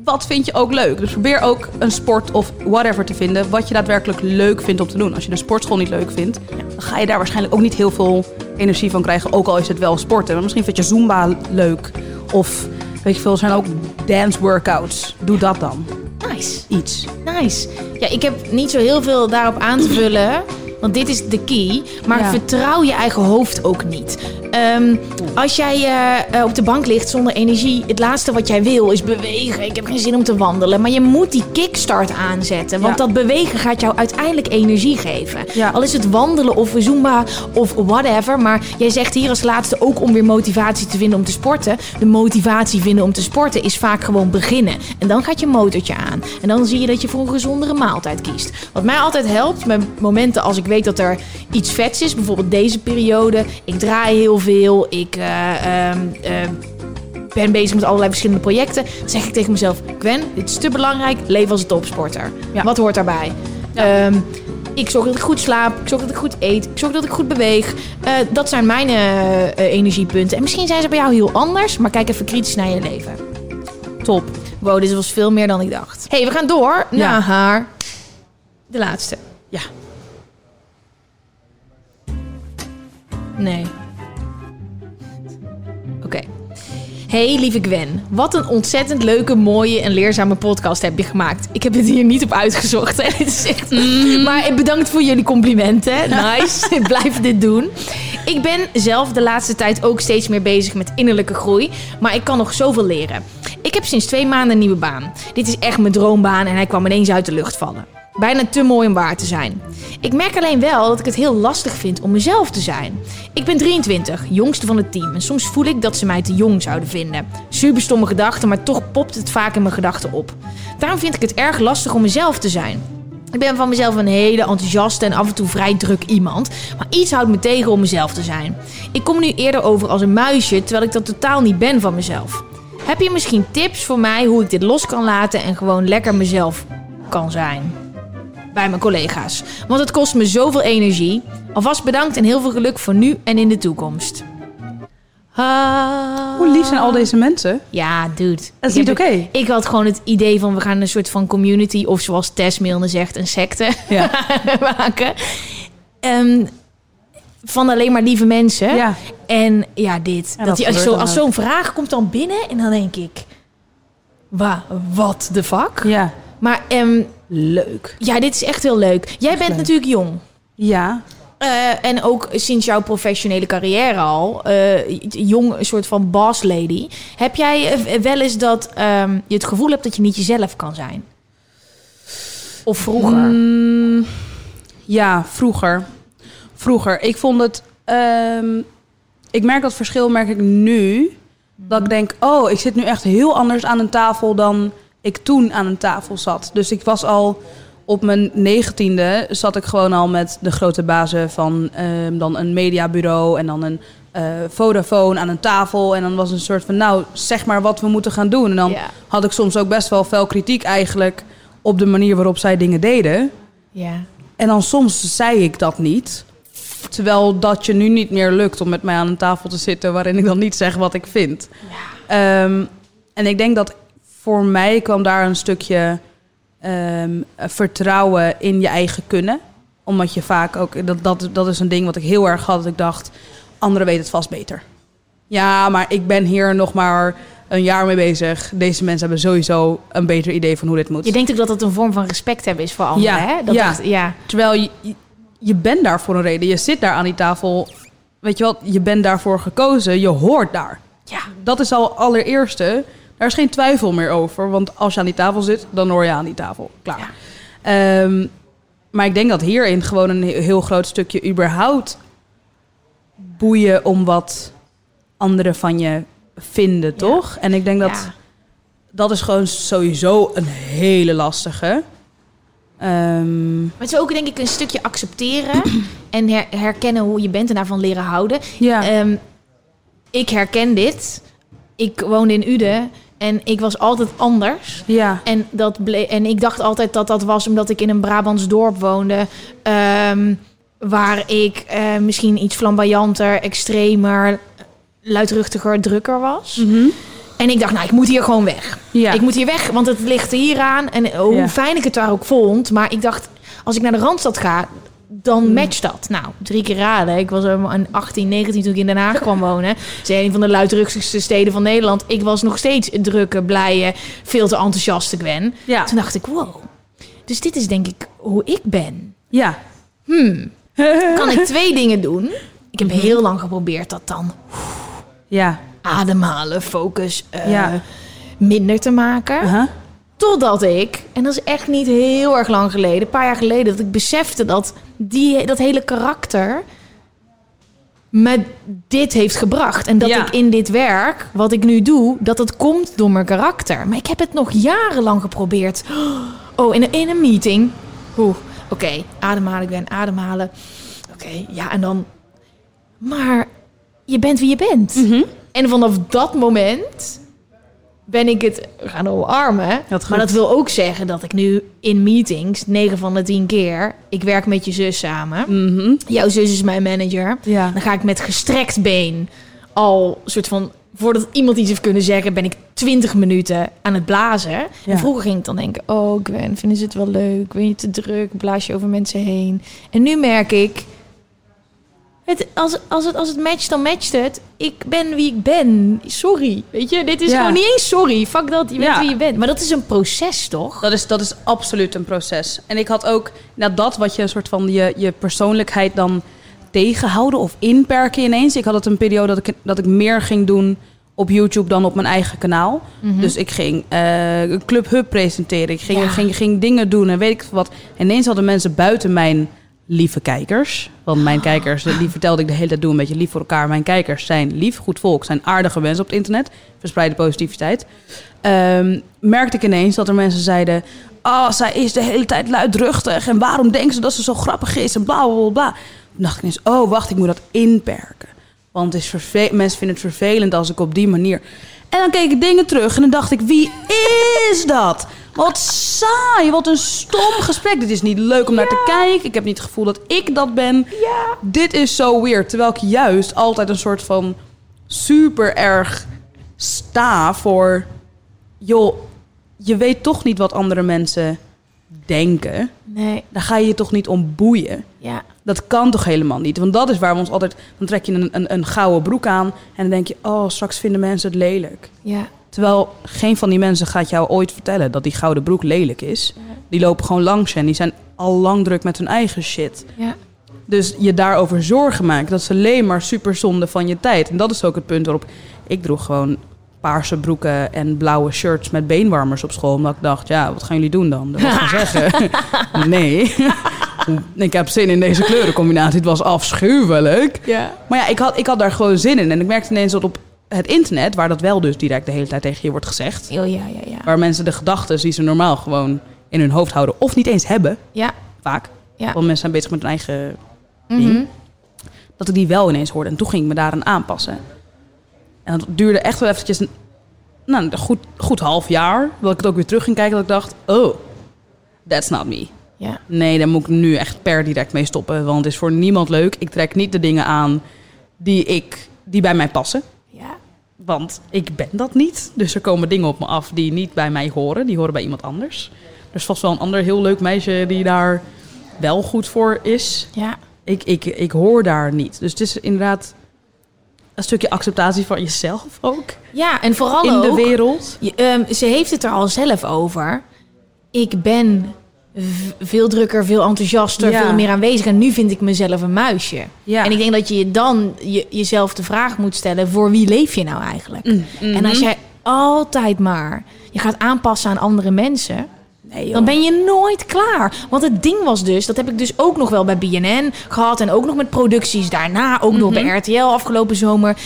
wat vind je ook leuk? Dus probeer ook een sport of whatever te vinden wat je daadwerkelijk leuk vindt om te doen. Als je de sportschool niet leuk vindt, dan ga je daar waarschijnlijk ook niet heel veel energie van krijgen. Ook al is het wel sporten. Maar misschien vind je Zumba leuk. Of weet je veel, er zijn ook dance workouts. Doe dat dan. Nice. Iets. Nice. Ja, ik heb niet zo heel veel daarop aan te vullen. Want dit is de key. Maar Ja. vertrouw je eigen hoofd ook niet. Ehm, als jij eh, eh, op de bank ligt zonder energie, het laatste wat jij wil is bewegen. Ik heb geen zin om te wandelen. Maar je moet die kickstart aanzetten. Want Ja. dat bewegen gaat jou uiteindelijk energie geven. Ja. Al is het wandelen of zumba of whatever. Maar jij zegt hier als laatste ook om weer motivatie te vinden om te sporten. De motivatie vinden om te sporten is vaak gewoon beginnen. En dan gaat je motortje aan. En dan zie je dat je voor een gezondere maaltijd kiest. Wat mij altijd helpt met momenten als ik weet dat er iets vets is. Bijvoorbeeld deze periode. Ik draai heel veel. Ik eh, ehm, ehm, ben bezig met allerlei verschillende projecten. Dan zeg ik tegen mezelf: Gwen, dit is te belangrijk. Leef als een topsporter. Ja. Wat hoort daarbij? Ehm, ik zorg dat ik goed slaap. Ik zorg dat ik goed eet. Ik zorg dat ik goed beweeg. Eh, dat zijn mijn eh, eh, energiepunten. En misschien zijn ze bij jou heel anders. Maar kijk even kritisch naar je leven. Top. Wow, dit was veel meer dan ik dacht. hey, we gaan door Ja. naar haar. De laatste. Ja. Nee. Oké. Hey lieve Gwen, wat een ontzettend leuke, mooie en leerzame podcast heb je gemaakt. Ik heb het hier niet op uitgezocht. Hè. Het is echt... Maar bedankt voor jullie complimenten. Nice. Blijf dit doen. Ik ben zelf de laatste tijd ook steeds meer bezig met innerlijke groei. Maar ik kan nog zoveel leren. Ik heb sinds twee maanden een nieuwe baan. Dit is echt mijn droombaan en hij kwam ineens uit de lucht vallen. Bijna te mooi om waar te zijn. Ik merk alleen wel dat ik het heel lastig vind om mezelf te zijn. Ik ben 23, jongste van het team. En soms voel ik dat ze mij te jong zouden vinden. Super stomme gedachten, maar toch popt het vaak in mijn gedachten op. Daarom vind ik het erg lastig om mezelf te zijn. Ik ben van mezelf een hele enthousiaste en af en toe vrij druk iemand. Maar iets houdt me tegen om mezelf te zijn. Ik kom nu eerder over als een muisje, terwijl ik dat totaal niet ben van mezelf. Heb je misschien tips voor mij hoe ik dit los kan laten en gewoon lekker mezelf kan zijn? Bij mijn collega's. Want het kost me zoveel energie. Alvast bedankt en heel veel geluk voor nu en in de toekomst. Ah. Hoe lief zijn al deze mensen? Ja, dude. Dat is Ik niet oké. Ik had gewoon het idee van we gaan een soort van community, of zoals Tess Milne zegt, een secte Ja. maken. Ehm, van alleen maar lieve mensen. Ja. En ja, dit. Ja, dat als zo, als zo'n vraag komt dan binnen en dan denk ik... Wa, wat de fuck? Ja. Maar ehm, Leuk. ja, dit is echt heel leuk. Jij bent leuk. natuurlijk jong. Ja. Eh, en ook sinds jouw professionele carrière al, eh, jong, een soort van boss lady. Heb jij eh, wel eens dat ehm, je het gevoel hebt dat je niet jezelf kan zijn? Of vroeger? Mm, ja, vroeger. Vroeger. Ik vond het... ehm, ik merk dat verschil merk ik nu. Dat ik denk, oh, ik zit nu echt heel anders aan een tafel dan ik toen aan een tafel zat. Dus ik was al op mijn negentiende zat ik gewoon al met de grote bazen van ehm, dan een mediabureau en dan een eh, Vodafone aan een tafel. En dan was een soort van, nou, zeg maar wat we moeten gaan doen. En dan Ja. had ik soms ook best wel fel kritiek eigenlijk op de manier waarop zij dingen deden. Ja. En dan soms zei ik dat niet. Terwijl dat je nu niet meer lukt om met mij aan een tafel te zitten waarin ik dan niet zeg wat ik vind. Ehm, en ik denk dat voor mij kwam daar een stukje ehm, vertrouwen in je eigen kunnen. Omdat je vaak ook, dat, dat, dat is een ding wat ik heel erg had, dat ik dacht, anderen weten het vast beter. Ja, maar ik ben hier nog maar een jaar mee bezig. Deze mensen hebben sowieso een beter idee van hoe dit moet. Je denkt ook dat het een vorm van respect hebben is voor anderen, Ja, hè? Dat ja. het- ja. Terwijl je, je, je bent daar voor een reden. Je zit daar aan die tafel. Weet je wat, je bent daarvoor gekozen. Je hoort daar. Ja. Dat is al allereerste. Daar is geen twijfel meer over. Want als je aan die tafel zit, dan hoor je aan die tafel. Klaar. Ehm, maar ik denk dat hierin gewoon een he- heel groot stukje überhaupt boeien om wat anderen van je vinden, toch? En ik denk dat Ja. dat is gewoon sowieso een hele lastige. Ehm, Maar het is ook denk ik een stukje accepteren en her- herkennen hoe je bent en daarvan leren houden. ja. Ehm, ik herken dit. Ik woonde in Uden en ik was altijd anders. ja. En, dat ble- en ik dacht altijd dat dat was omdat ik in een Brabants dorp woonde. ehm, waar ik eh, misschien iets flamboyanter, extremer, luidruchtiger, drukker was. En ik dacht, nou, ik moet hier gewoon weg. Ja. Ik moet hier weg, want het ligt hier aan. En hoe Ja. fijn ik het daar ook vond. Maar ik dacht, als ik naar de Randstad ga, dan Mm. matcht dat. Nou, drie keer raden. Ik was een 18, 19 toen ik in Den Haag kwam wonen. Het is een van de luidruchtigste steden van Nederland. Ik was nog steeds drukke, blije, veel te enthousiaste Gwen. Ja. Toen dacht ik, wow. Dus dit is denk ik hoe ik ben. Ja. Kan ik twee dingen doen? Ik heb heel lang geprobeerd dat dan Ja. ademhalen, focus, eh, Ja. minder te maken. Totdat ik, en dat is echt niet heel erg lang geleden, een paar jaar geleden, dat ik besefte dat die, dat hele karakter me dit heeft gebracht. En dat Ja. ik in dit werk, wat ik nu doe, dat het komt door mijn karakter. Maar ik heb het nog jarenlang geprobeerd. Oh, in een, in een meeting. Oeh, oké, ademhalen, ik ben ademhalen. Oké, ja, en dan... Maar je bent wie je bent. Mhm. En vanaf dat moment ben ik het gaan omarmen. Dat maar dat wil ook zeggen dat ik nu in meetings, 9 van de 10 keer, ik werk met je zus samen. Mhm. Jouw zus is mijn manager. Ja. Dan ga ik met gestrekt been al soort van voordat iemand iets heeft kunnen zeggen, ben ik 20 minuten aan het blazen. Ja. En vroeger ging ik dan denken: Oh, Gwen, vinden ze het wel leuk? Ben je te druk? Blaas je over mensen heen? En nu merk ik. Het, als, als, het, als het matcht, dan matcht het. Ik ben wie ik ben. Sorry. Weet je, dit is Ja. gewoon niet eens sorry. Fuck dat, je bent Ja. wie je bent. Maar dat is een proces, toch? Dat is, dat is absoluut een proces. En ik had ook nou, dat wat je een soort van je, je persoonlijkheid dan tegenhouden of inperken ineens. Ik had het een periode dat ik, dat ik meer ging doen op YouTube dan op mijn eigen kanaal. Dus ik ging eh, een Club Hub presenteren. Ik ging, Ja. ging, ging dingen doen en weet ik wat. En ineens hadden mensen buiten mijn lieve kijkers. Want mijn kijkers, die vertelde ik de hele tijd, doen een beetje lief voor elkaar. Mijn kijkers zijn lief, goed volk, zijn aardige mensen op het internet. Verspreiden positiviteit. Ehm, merkte ik ineens dat er mensen zeiden... Oh, zij is de hele tijd luidruchtig. En waarom denken ze dat ze zo grappig is? En bla, bla, bla. Toen dacht ik ineens, oh, wacht, ik moet dat inperken. Want het is mensen vinden het vervelend als ik op die manier... En dan keek ik dingen terug en dan dacht ik, wie is dat? Wat saai, wat een stom gesprek. Dit is niet leuk om naar te kijken. Ik heb niet het gevoel dat ik dat ben. Dit is zo weird. Terwijl ik juist altijd een soort van super erg sta voor... joh, je weet toch niet wat andere mensen denken. Nee, Daar ga je je toch niet om boeien. ja. Dat kan toch helemaal niet? Want dat is waar we ons altijd... Dan trek je een, een, een gouden broek aan en dan denk je... Oh, straks vinden mensen het lelijk. Ja, Terwijl geen van die mensen gaat jou ooit vertellen dat die gouden broek lelijk is. Die lopen gewoon langs en die zijn al lang druk met hun eigen shit. ja. Dus je daarover zorgen maken, dat is alleen maar super zonde van je tijd. En dat is ook het punt waarop ik droeg gewoon paarse broeken en blauwe shirts met beenwarmers op school. Omdat ik dacht, ja, wat gaan jullie doen dan? Dat gaan zeggen. nee. ik heb zin in deze kleurencombinatie. Het was afschuwelijk. Ja. Maar ja, ik had, ik had daar gewoon zin in. En ik merkte ineens dat op het internet, waar dat wel dus direct de hele tijd tegen je wordt gezegd. Oh, ja, ja, ja. Waar mensen de gedachten die ze normaal gewoon in hun hoofd houden of niet eens hebben, Ja, vaak. ja. Want mensen zijn bezig met hun eigen Mhm. ding. Dat ik die wel ineens hoorde. En toen ging ik me daaraan aanpassen. En dat duurde echt wel eventjes een, nou, een goed, goed half jaar. Dat ik het ook weer terug ging kijken. Dat ik dacht, oh, that's not me. Ja. Nee, daar moet ik nu echt per direct mee stoppen. Want het is voor niemand leuk. Ik trek niet de dingen aan die, ik, die bij mij passen. Want ik ben dat niet. Dus er komen dingen op me af die niet bij mij horen. Die horen bij iemand anders. Er is vast wel een ander heel leuk meisje die daar wel goed voor is. Ja. Ik, ik, ik hoor daar niet. Dus het is inderdaad een stukje acceptatie van jezelf ook. Ja, en vooral in de ook, wereld. je, ehm, ze heeft het er al zelf over. Ik ben veel drukker, veel enthousiaster, Ja. veel meer aanwezig. En nu vind ik mezelf een muisje. Ja. En ik denk dat je je dan je, jezelf de vraag moet stellen... voor wie leef je nou eigenlijk? Mm, En als jij altijd maar je gaat aanpassen aan andere mensen... dan ben je nooit klaar. Want het ding was dus, dat heb ik dus ook nog wel bij BNN gehad... en ook nog met producties daarna, ook nog Mhm. bij RTL afgelopen zomer...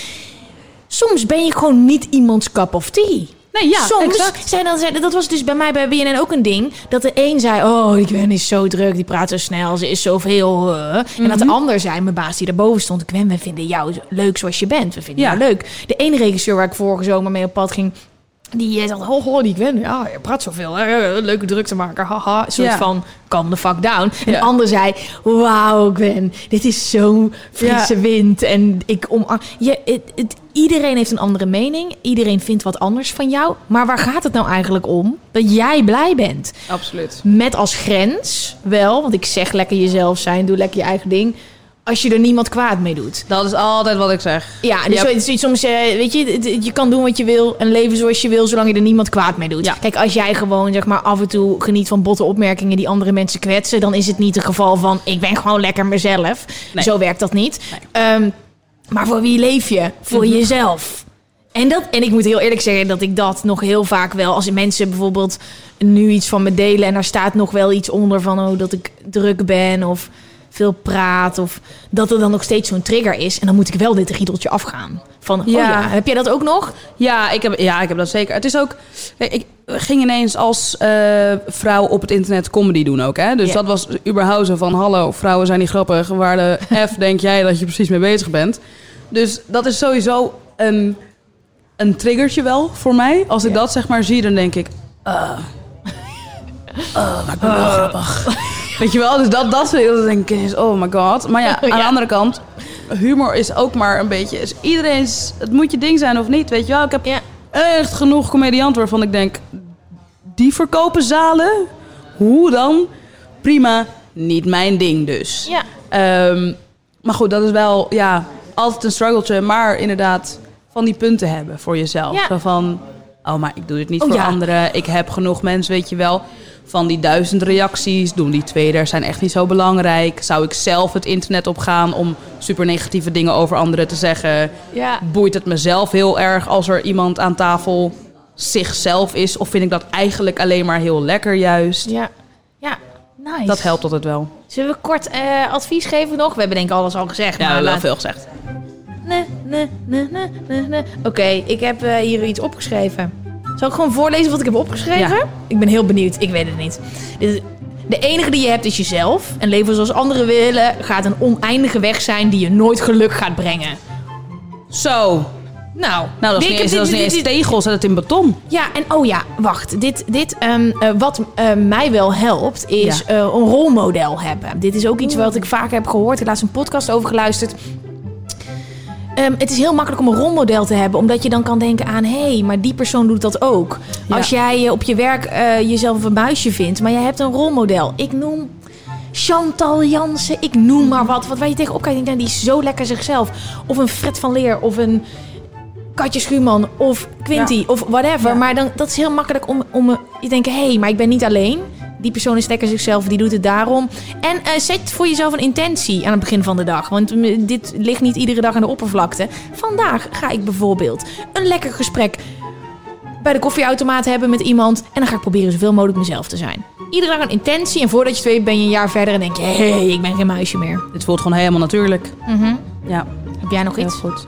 Soms ben je gewoon niet iemands cup of tea. Nee, ja, Soms exact. zijn dan, dat was dus bij mij bij BNN ook een ding. Dat de een zei, oh, die Gwen is zo druk, die praat zo snel, ze is zoveel. eh. En Mhm. dat de ander zei, mijn baas die daarboven stond, Gwen, we vinden jou leuk zoals je bent. We vinden Ja. jou leuk. De ene regisseur waar ik vorige zomer mee op pad ging, die eh, zegt, oh, oh, die Gwen, ja, je praat zoveel. hè, leuke druk te maken, haha. Een soort Ja. van, calm the fuck down. En Ja. de ander zei, wauw, Gwen, dit is zo'n frisse Ja. wind. En ik omarm... Je, het, het, iedereen heeft een andere mening. Iedereen vindt wat anders van jou. Maar waar gaat het nou eigenlijk om? Dat jij blij bent. Absoluut. Met als grens wel, want ik zeg lekker jezelf zijn, doe lekker je eigen ding. Als je er niemand kwaad mee doet. Dat is altijd wat ik zeg. Ja, dus Yep. zo- soms, eh, weet je, je kan doen wat je wil en leven zoals je wil, zolang je er niemand kwaad mee doet. Ja. Kijk, als jij gewoon, zeg maar, af en toe geniet van botte opmerkingen die andere mensen kwetsen, dan is het niet het geval van, ik ben gewoon lekker mezelf. Nee. Zo werkt dat niet. Ehm, maar voor wie leef je? Voor Mhm. jezelf. En, dat, en ik moet heel eerlijk zeggen dat ik dat nog heel vaak wel... als mensen bijvoorbeeld nu iets van me delen... en daar staat nog wel iets onder van oh, dat ik druk ben of veel praat... of dat er dan nog steeds zo'n trigger is... en dan moet ik wel dit riedeltje afgaan. Van, oh Ja. heb jij dat ook nog? Ja, ik heb, ja, ik heb dat zeker. Het is ook. Ik ging ineens als eh, vrouw op het internet comedy doen ook. Hè? Dus dat was überhaupt zo van: hallo, vrouwen zijn niet grappig. Waar de F denk jij dat je precies mee bezig bent? Dus dat is sowieso een, een triggertje wel voor mij. Als ik dat zeg maar zie, dan denk ik. Uh, uh, maar ik ben wel grappig. Weet je wel, dus dat, dat dan denk ik oh my god. Maar ja, aan de andere kant, humor is ook maar een beetje... Is iedereen's, het moet je ding zijn of niet, weet je wel. Ik heb Ja. echt genoeg comedianten waarvan ik denk... Die verkopen zalen? Hoe dan? Prima, niet mijn ding dus. Ja. Ehm, maar goed, dat is wel ja, altijd een struggletje. Maar inderdaad, van die punten hebben voor jezelf. Ja. Zo van, oh, maar ik doe dit niet Oh, voor ja. anderen. Ik heb genoeg mensen, weet je wel. Van die duizend reacties, doen die twee er zijn echt niet zo belangrijk. Zou ik zelf het internet opgaan om super negatieve dingen over anderen te zeggen? Ja. Boeit het mezelf heel erg als er iemand aan tafel zichzelf is? Of vind ik dat eigenlijk alleen maar heel lekker juist? Ja. Ja, nice. Dat helpt altijd wel. Zullen we kort eh, advies geven nog? We hebben denk ik alles al gezegd. Ja, maar wel laat- veel gezegd. Nee, nee, nee, nee, nee, nee. Oké, ik heb eh, hier iets opgeschreven. Zal ik gewoon voorlezen wat ik heb opgeschreven? Ja. Ik ben heel benieuwd. Ik weet het niet. De enige die je hebt is jezelf. En leven zoals anderen willen gaat een oneindige weg zijn die je nooit geluk gaat brengen. Zo. Nou, Nou, dat is niet eens, dit- dat is niet dit- eens dit- tegel, zet het in beton. Ja, en oh ja, wacht. Dit, dit ehm, eh, wat eh, mij wel helpt, is Ja. eh, een rolmodel hebben. Dit is ook iets wat ik vaker heb gehoord. Ik heb laatst een podcast over geluisterd. Eh, ehm, het is heel makkelijk om een rolmodel te hebben, omdat je dan kan denken aan, hé, hey, maar die persoon doet dat ook. Ja. Als jij eh, op je werk eh, jezelf een muisje vindt, maar jij hebt een rolmodel. Ik noem Chantal Jansen, ik noem maar wat. Wat waar je tegenop kijkt, denk, die is zo lekker zichzelf. Of een Fred van Leer, of een Katje Schuurman, of Quinty, Ja. of whatever. Ja. Maar dan, dat is heel makkelijk om, om eh, je te denken, hé, hey, maar ik ben niet alleen. Die persoon is lekker zichzelf, die doet het daarom. En eh, zet voor jezelf een intentie aan het begin van de dag. Want mm, dit ligt niet iedere dag aan de oppervlakte. Vandaag ga ik bijvoorbeeld een lekker gesprek bij de koffieautomaat hebben met iemand. En dan ga ik proberen zoveel mogelijk mezelf te zijn. Iedere dag een intentie. En voordat je het weet ben je een jaar verder en denk je... hé, hey, ik ben geen muisje meer. Dit voelt gewoon helemaal natuurlijk. Mhm. Ja, Heb jij nog heel iets? goed.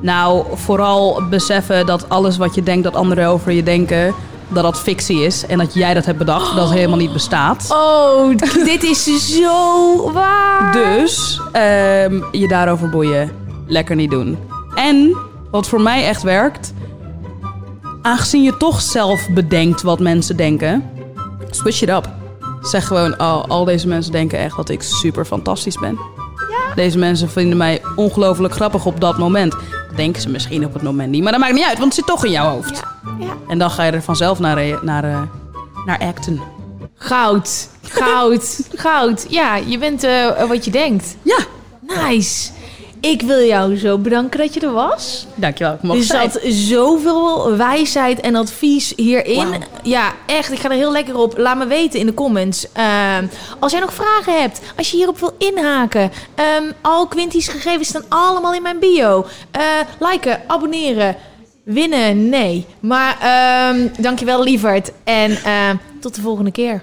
Nou, vooral beseffen dat alles wat je denkt dat anderen over je denken, dat dat fictie is. En dat jij dat hebt bedacht, dat het helemaal niet bestaat. Oh, dit is zo waar. Dus ehm, je daarover boeien. Lekker niet doen. En wat voor mij echt werkt. Aangezien je toch zelf bedenkt wat mensen denken. Switch it up. Zeg gewoon, oh, al deze mensen denken echt dat ik super fantastisch ben. Deze mensen vinden mij ongelooflijk grappig op dat moment. Denken ze misschien op het moment niet. Maar dat maakt niet uit, want het zit toch in jouw hoofd. Ja, ja. En dan ga je er vanzelf naar, eh, naar, eh, naar acten. Goud, goud, goud. Ja, je bent eh, wat je denkt. Ja, Nice. Ik wil jou zo bedanken dat je er was. dankjewel. Ik mag Er zijn. zat zoveel wijsheid en advies hierin. Ja, echt. Ik ga er heel lekker op. Laat me weten in de comments. Ehm, als jij nog vragen hebt, als je hierop wil inhaken. ehm, al Quinty's gegevens staan allemaal in mijn bio. Eh liken, abonneren, winnen, nee. Maar ehm dankjewel, lieverd. En ehm, tot de volgende keer.